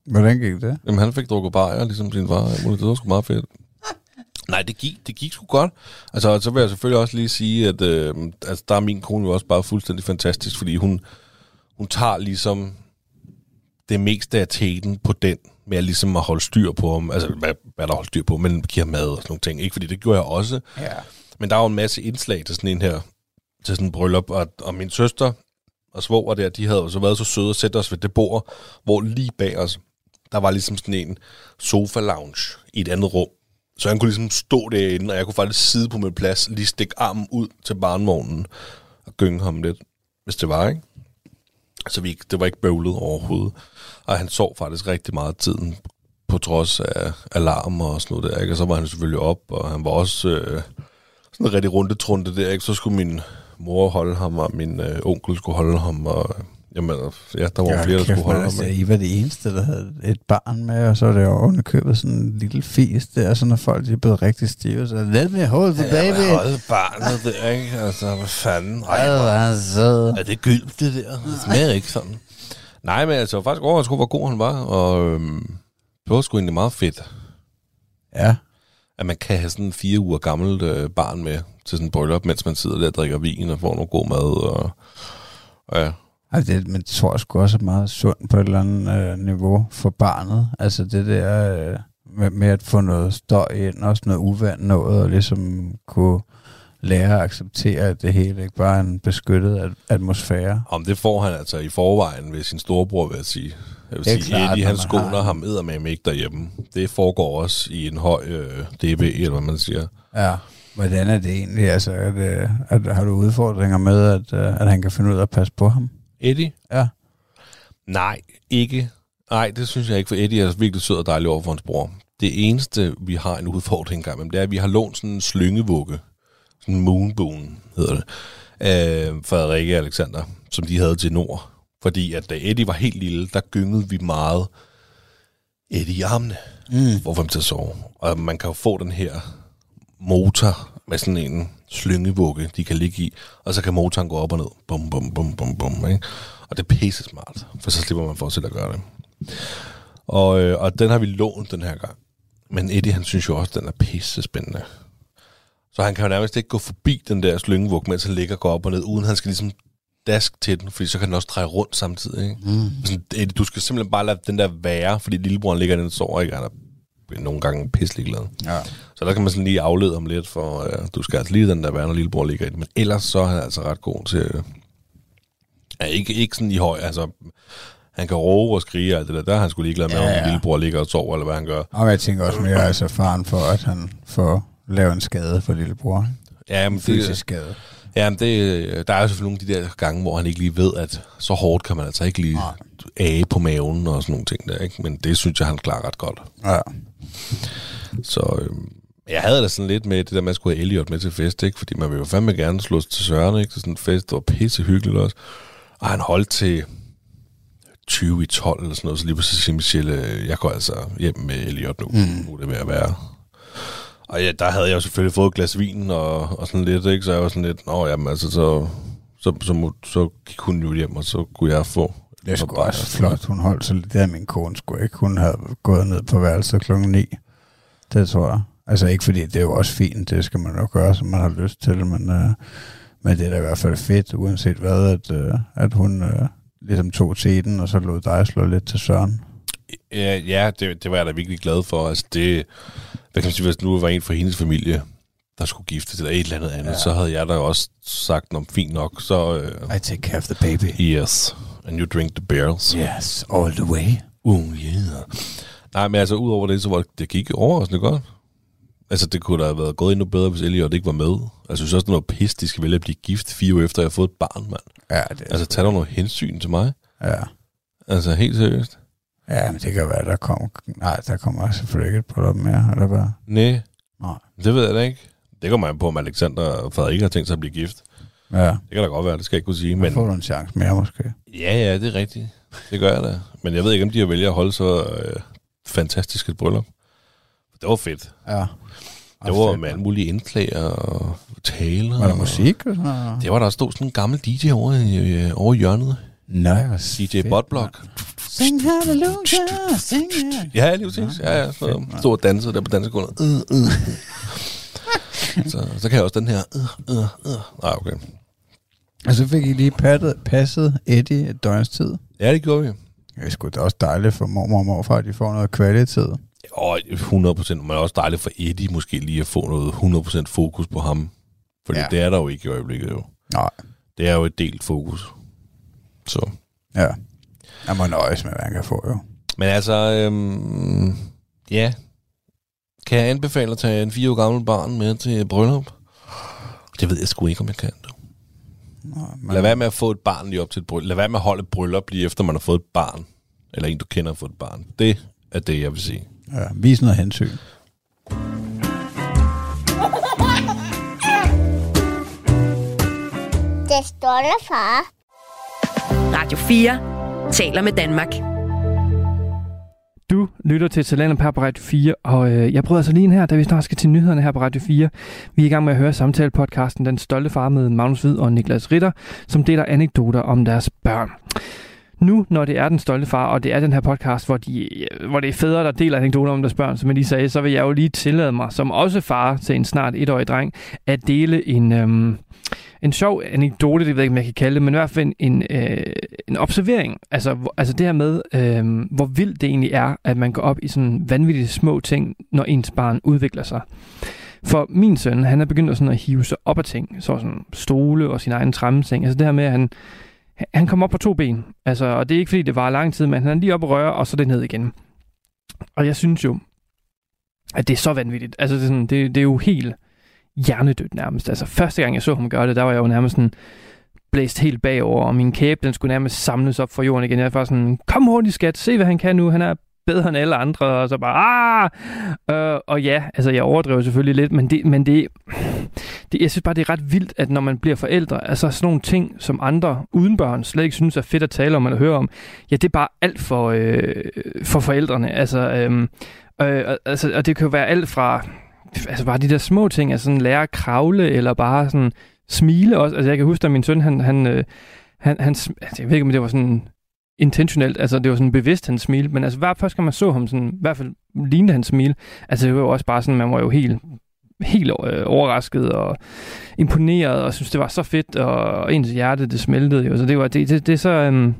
[SPEAKER 4] Hvordan gik det?
[SPEAKER 5] Jamen, han fik drukket bajer, ligesom sin far. Det var sgu meget fedt. Nej, det gik, det gik sgu godt. Altså, så vil jeg selvfølgelig også lige sige, at øh, altså, der er min kone jo også bare fuldstændig fantastisk, fordi hun, hun tager ligesom det meste af teten på den, med at ligesom at holde styr på ham. Altså, hvad, hvad der holder styr på, men giver mad og sådan nogle ting. Ikke fordi det gjorde jeg også.
[SPEAKER 4] Ja.
[SPEAKER 5] Men der er jo en masse indslag til sådan en her, til sådan en bryllup, og, og min søster og svoger der, de havde jo så været så søde at sætte os ved det bord, hvor lige bag os, der var ligesom sådan en sofa-lounge i et andet rum. Så han kunne ligesom stå derinde, og jeg kunne faktisk sidde på min plads, lige stikke armen ud til barnvognen og gynge ham lidt, hvis det var, ikke? Så vi, det var ikke bøvlet overhovedet. Og han sov faktisk rigtig meget af tiden, på trods af alarm og sådan noget der, ikke? Og så var han selvfølgelig op, og han var også øh, sådan en rigtig rundetrunde der, ikke? Så skulle min mor holde ham, og min øh, onkel skulle holde ham, og jamen, ja, der var ja, flere, der skulle holde ham.
[SPEAKER 4] altså? I var det eneste, der havde et barn med, og så er det jo købet sådan en lille fis der, så når folk de er blevet rigtig stive, så let me hold the baby.
[SPEAKER 5] Ja, holde barnet der, ikke? Altså, hvad fanden? Ej,
[SPEAKER 4] hvor er.
[SPEAKER 5] Er det gyldt, det der? Det smager ikke sådan. Nej, men altså, faktisk overrasket, hvor god han var, og øhm, det var sgu egentlig meget fedt,
[SPEAKER 4] Ja.
[SPEAKER 5] at man kan have sådan en fire uger gammelt øh, barn med til sådan en bryllup, mens man sidder der og drikker vin og får noget god mad, og, og ja.
[SPEAKER 4] Altså, det, det tror sgu også er meget sundt på et eller andet øh, niveau for barnet. Altså det der øh, med, med at få noget støj ind, også noget uvand noget, og ligesom kunne lære at acceptere, at det hele ikke bare er en beskyttet at- atmosfære.
[SPEAKER 5] Om det får han altså i forvejen ved sin storebror, vil jeg sige. Jeg vil
[SPEAKER 4] Det er
[SPEAKER 5] sige,
[SPEAKER 4] klart,
[SPEAKER 5] Eddie, han
[SPEAKER 4] man
[SPEAKER 5] skåner
[SPEAKER 4] har-
[SPEAKER 5] ham eddermame ikke derhjemme. Det foregår også i en høj øh, DB, eller hvad man siger.
[SPEAKER 4] Ja. Hvordan er det egentlig? Altså, at, at, har du udfordringer med, at, øh, at han kan finde ud af at passe på ham?
[SPEAKER 5] Eddie?
[SPEAKER 4] Ja.
[SPEAKER 5] Nej, ikke. Nej, det synes jeg ikke, for Eddie er virkelig sød og dejlig over for hans bror. Det eneste, vi har en udfordring med, det er, at vi har lånt sådan en slyngevugge. Sådan en moonboon, hedder det. Øh, Frederikke og Alexander, som de havde til Nord. Fordi at da Eddie var helt lille, der gyngede vi meget Eddie i armene,
[SPEAKER 4] Mm.
[SPEAKER 5] for at få ham til at sove. Og man kan jo få den her motor med sådan en slyngevugge, de kan ligge i, og så kan motoren gå op og ned. Bum, bum, bum, bum, bum, ikke? Og det er pisse smart, for så slipper man for selv at gøre det. Og, øh, og den har vi lånt den her gang. Men Eddie, han synes jo også, at den er pisse spændende. Så han kan jo nærmest ikke gå forbi den der slyngevug, mens han ligger og går op og ned, uden han skal ligesom dask til den, fordi så kan den også dreje rundt samtidig. Ikke?
[SPEAKER 4] Mm.
[SPEAKER 5] Sådan, Eddie, du skal simpelthen bare lade den der være, fordi lillebroren ligger den og sover, ikke? Han er nogle gange pisselig glad.
[SPEAKER 4] Ja.
[SPEAKER 5] Så der kan man sådan lige aflede ham lidt, for øh, du skal altså lige den der når lillebror ligger i. Men ellers så er han altså ret god til... Øh, ja, ikke, ikke sådan i høj, altså... Han kan råbe og skrige og alt det der. Der er han skulle ligeglad med,
[SPEAKER 4] Ja,
[SPEAKER 5] ja, om lillebror ligger og sover, eller hvad han gør.
[SPEAKER 4] Og jeg tænker også mere, altså faren for, at han får lavet en skade for lillebror.
[SPEAKER 5] Ja, men
[SPEAKER 4] Fysisk
[SPEAKER 5] det,
[SPEAKER 4] skade.
[SPEAKER 5] ja, men det, der er jo selvfølgelig nogle af de der gange, hvor han ikke lige ved, at så hårdt kan man altså ikke lige
[SPEAKER 4] Nej.
[SPEAKER 5] Age på maven og sådan nogle ting der, ikke? Men det synes jeg, han klarer ret godt.
[SPEAKER 4] Ja.
[SPEAKER 5] Så øh, jeg havde da sådan lidt med det der, man skulle have Elliot med til fest, ikke? Fordi man vil jo fandme gerne slås til Søren, ikke? Til sådan en fest, det var pisse hyggeligt også. Og han holdt til 20 i 12 eller sådan noget, så lige pludselig siger Michelle, øh, jeg går altså hjem med Elliot nu. Mm. Nu er det ved at være. Og ja, der havde jeg jo selvfølgelig fået et glas vin og, og sådan lidt, ikke? Så jeg var sådan lidt, nå jamen altså, så, så, så, må, så gik hun jo hjem, og så kunne jeg få
[SPEAKER 4] Det er sgu også flot. Hun holdt sig lidt. Det min kone sgu ikke. Hun havde gået ned på værelset klokken 9. Det tror jeg. Altså ikke fordi, det er jo også fint. Det skal man jo gøre, som man har lyst til. Men, øh, men det er da i hvert fald fedt, uanset hvad, at, øh, at hun øh, ligesom tog teten, og så lod dig slå lidt til Søren.
[SPEAKER 5] Ja, ja det, det var jeg da virkelig glad for. Altså det, hvad kan man sige, hvis nu var en fra hendes familie, der skulle gifte til et eller andet andet,
[SPEAKER 4] ja.
[SPEAKER 5] så havde jeg da også sagt, om fint nok, så øh,
[SPEAKER 4] I take care of the baby.
[SPEAKER 5] yes, and you drink the barrels.
[SPEAKER 4] Yes, all the way.
[SPEAKER 5] Uh, yeah. Nej, men altså, udover det, så var det, det gik overraskende godt. Altså, det kunne da have været gået endnu bedre, hvis Elliot ikke var med. Altså, jeg synes også, det var pis, de skal vælge at blive gift fire uger efter, jeg har fået et barn, mand.
[SPEAKER 4] Ja, det er
[SPEAKER 5] Altså, tag dog noget hensyn til mig.
[SPEAKER 4] Ja.
[SPEAKER 5] Altså, helt seriøst.
[SPEAKER 4] ja, men det kan være, der kommer... Nej, der kommer selvfølgelig ikke et bryllup mere, eller hvad?
[SPEAKER 5] Nej,
[SPEAKER 4] Nej.
[SPEAKER 5] det ved jeg da ikke. Det kommer an på, om Alexander og Frederik har tænkt sig at blive gift.
[SPEAKER 4] Ja,
[SPEAKER 5] Det kan da godt være, det skal jeg ikke kunne sige.
[SPEAKER 4] men får du en chance mere måske.
[SPEAKER 5] ja, ja, det er rigtigt. Det gør jeg da. Men jeg ved ikke, om de har vælger at holde så øh, fantastisk et bryllup. Det var fedt.
[SPEAKER 4] Ja.
[SPEAKER 5] Det var med alle mulige indslag og taler.
[SPEAKER 4] Var der
[SPEAKER 5] og-
[SPEAKER 4] musik? Og?
[SPEAKER 5] Det var der stod sådan en gammel DJ over i, øh, over hjørnet.
[SPEAKER 4] Nej, hvor
[SPEAKER 5] DJ Botblock.
[SPEAKER 4] Sing hallelujah, sing yeah.
[SPEAKER 5] Ja, lige præcis. Ja, ja. Så stod og dansede der på dansegulvet. Uh, uh. så, så kan jeg også den her. Uh, uh, uh. Nej, okay.
[SPEAKER 4] Og så fik I lige pattet, passet Eddie et døgns tid.
[SPEAKER 5] Ja, det gjorde vi.
[SPEAKER 4] Det er sgu da også dejligt for mormor og morfar, at de får noget kvalitet.
[SPEAKER 5] Og 100 procent. Men også dejligt for Eddie måske lige at få noget 100 procent fokus på ham. Fordi
[SPEAKER 4] Ja.
[SPEAKER 5] ja. det er der jo ikke i øjeblikket jo.
[SPEAKER 4] Nej.
[SPEAKER 5] Det er jo et delt fokus. Så.
[SPEAKER 4] Ja. Jeg må nøjes med, hvad han kan få, jo.
[SPEAKER 5] Men altså, øhm, ja. Kan jeg anbefale at tage en fire år gammel barn med til bryllup? Det ved jeg sgu ikke, om jeg kan.
[SPEAKER 4] Men,
[SPEAKER 5] Lad være med at få et barn lige op til et bryllup. Lad være med at holde et bryllup lige efter, man har fået et barn. Eller en, du kender har fået et barn. Det er det, jeg vil sige.
[SPEAKER 4] Ja, vis noget hensyn.
[SPEAKER 6] Det stolte far.
[SPEAKER 2] Radio 4 taler med Danmark.
[SPEAKER 3] Lytter til Talent her på Radio 4, og øh, jeg bryder altså lige ind her, da vi snart skal til nyhederne her på Radio 4. Vi er i gang med at høre samtalepodcasten Den Stolte Far med Magnus Hvid og Niklas Ritter, som deler anekdoter om deres børn. Nu, når det er Den Stolte Far, og det er den her podcast, hvor, de, øh, hvor det er fædre, der deler anekdoter om deres børn, som jeg lige sagde, så vil jeg jo lige tillade mig, som også far til en snart etårig dreng, at dele en... Øh, en sjov anekdote, det ved jeg ikke, om jeg kan kalde det, men i hvert fald en, en, øh, en observering. Altså, hvor, altså det her med, øh, hvor vildt det egentlig er, at man går op i sådan vanvittigt små ting, når ens barn udvikler sig. For min søn, han er begyndt at, sådan at hive sig op af ting, så sådan stole og sin egen trammeseng. Altså det her med, at han, han kommer op på to ben. Altså, og det er ikke fordi, det var lang tid, men han er lige op og røre, og så det ned igen. Og jeg synes jo, at det er så vanvittigt. Altså, det er, sådan, det, det er jo helt hjernedødt nærmest. Altså, første gang jeg så ham gøre det, der var jeg jo nærmest sådan blæst helt bagover, og min kæbe, den skulle nærmest samles op for jorden igen. Jeg var sådan, kom hurtigt skat, se hvad han kan nu, han er bedre end alle andre, og så bare, ah! Øh, og ja, altså jeg overdriver selvfølgelig lidt, men det, men det, det, jeg synes bare, det er ret vildt, at når man bliver forældre, altså sådan nogle ting, som andre uden børn slet ikke synes er fedt at tale om eller høre om, ja, det er bare alt for, øh, for forældrene. Altså, øh, øh, altså, og det kan jo være alt fra, altså bare de der små ting, altså sådan lære at kravle, eller bare sådan smile også. Altså jeg kan huske, at min søn, han, han, øh, han, han altså, jeg ved ikke, om det var sådan intentionelt, altså det var sådan bevidst, han smilte, men altså hver første gang man så ham, sådan, i hvert fald lignede han smil, altså det var jo også bare sådan, man var jo helt, helt øh, overrasket og imponeret, og synes det var så fedt, og, og ens hjerte, det smeltede jo, så det var, det, det, det er så, øhm,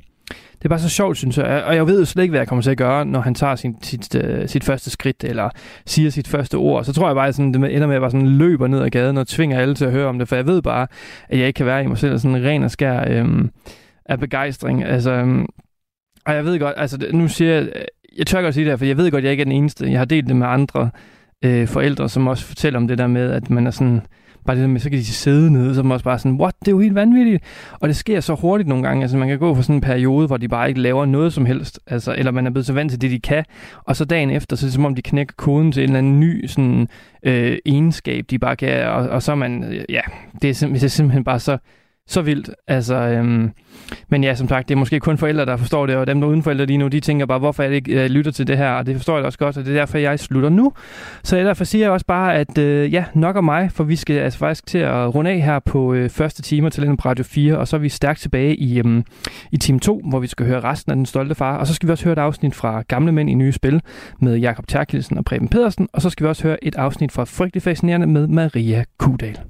[SPEAKER 3] det er bare så sjovt, synes jeg. Og jeg ved jo slet ikke, hvad jeg kommer til at gøre, når han tager sin, sit, uh, sit første skridt, eller siger sit første ord. Så tror jeg bare, at sådan, det ender med at bare sådan løber ned ad gaden og tvinger alle til at høre om det, for jeg ved bare, at jeg ikke kan være i mig selv sådan ren og skær øhm, af begejstring. Altså, øhm, og jeg ved godt, altså nu siger jeg, jeg tør godt sige det her, for jeg ved godt, at jeg ikke er den eneste. Jeg har delt det med andre øh, forældre, som også fortæller om det der med, at man er sådan, bare det der med, så kan de sidde nede, så er man også bare sådan, what, det er jo helt vanvittigt. Og det sker så hurtigt nogle gange, altså man kan gå for sådan en periode, hvor de bare ikke laver noget som helst, altså, eller man er blevet så vant til det, de kan, og så dagen efter, så er det som om, de knækker koden til en eller anden ny sådan, øh, egenskab, de bare kan, og, og så er man, øh, ja, det er, sim- det er simpelthen bare så, så vildt. Altså, øhm, men ja, som sagt, det er måske kun forældre, der forstår det, og dem, der er uden forældre lige nu, de tænker bare, hvorfor er det ikke, øh, lytter til det her, og det forstår jeg også godt, og det er derfor, jeg slutter nu. Så derfor siger jeg også bare, at øh, ja, nok om mig, for vi skal altså faktisk til at runde af her på øh, første timer til på Radio 4, og så er vi stærkt tilbage i, øhm, i time 2, hvor vi skal høre resten af Den Stolte Far, og så skal vi også høre et afsnit fra Gamle Mænd i Nye Spil med Jakob Terkelsen og Preben Pedersen, og så skal vi også høre et afsnit fra Frygtelig Fascinerende med Maria Kudal.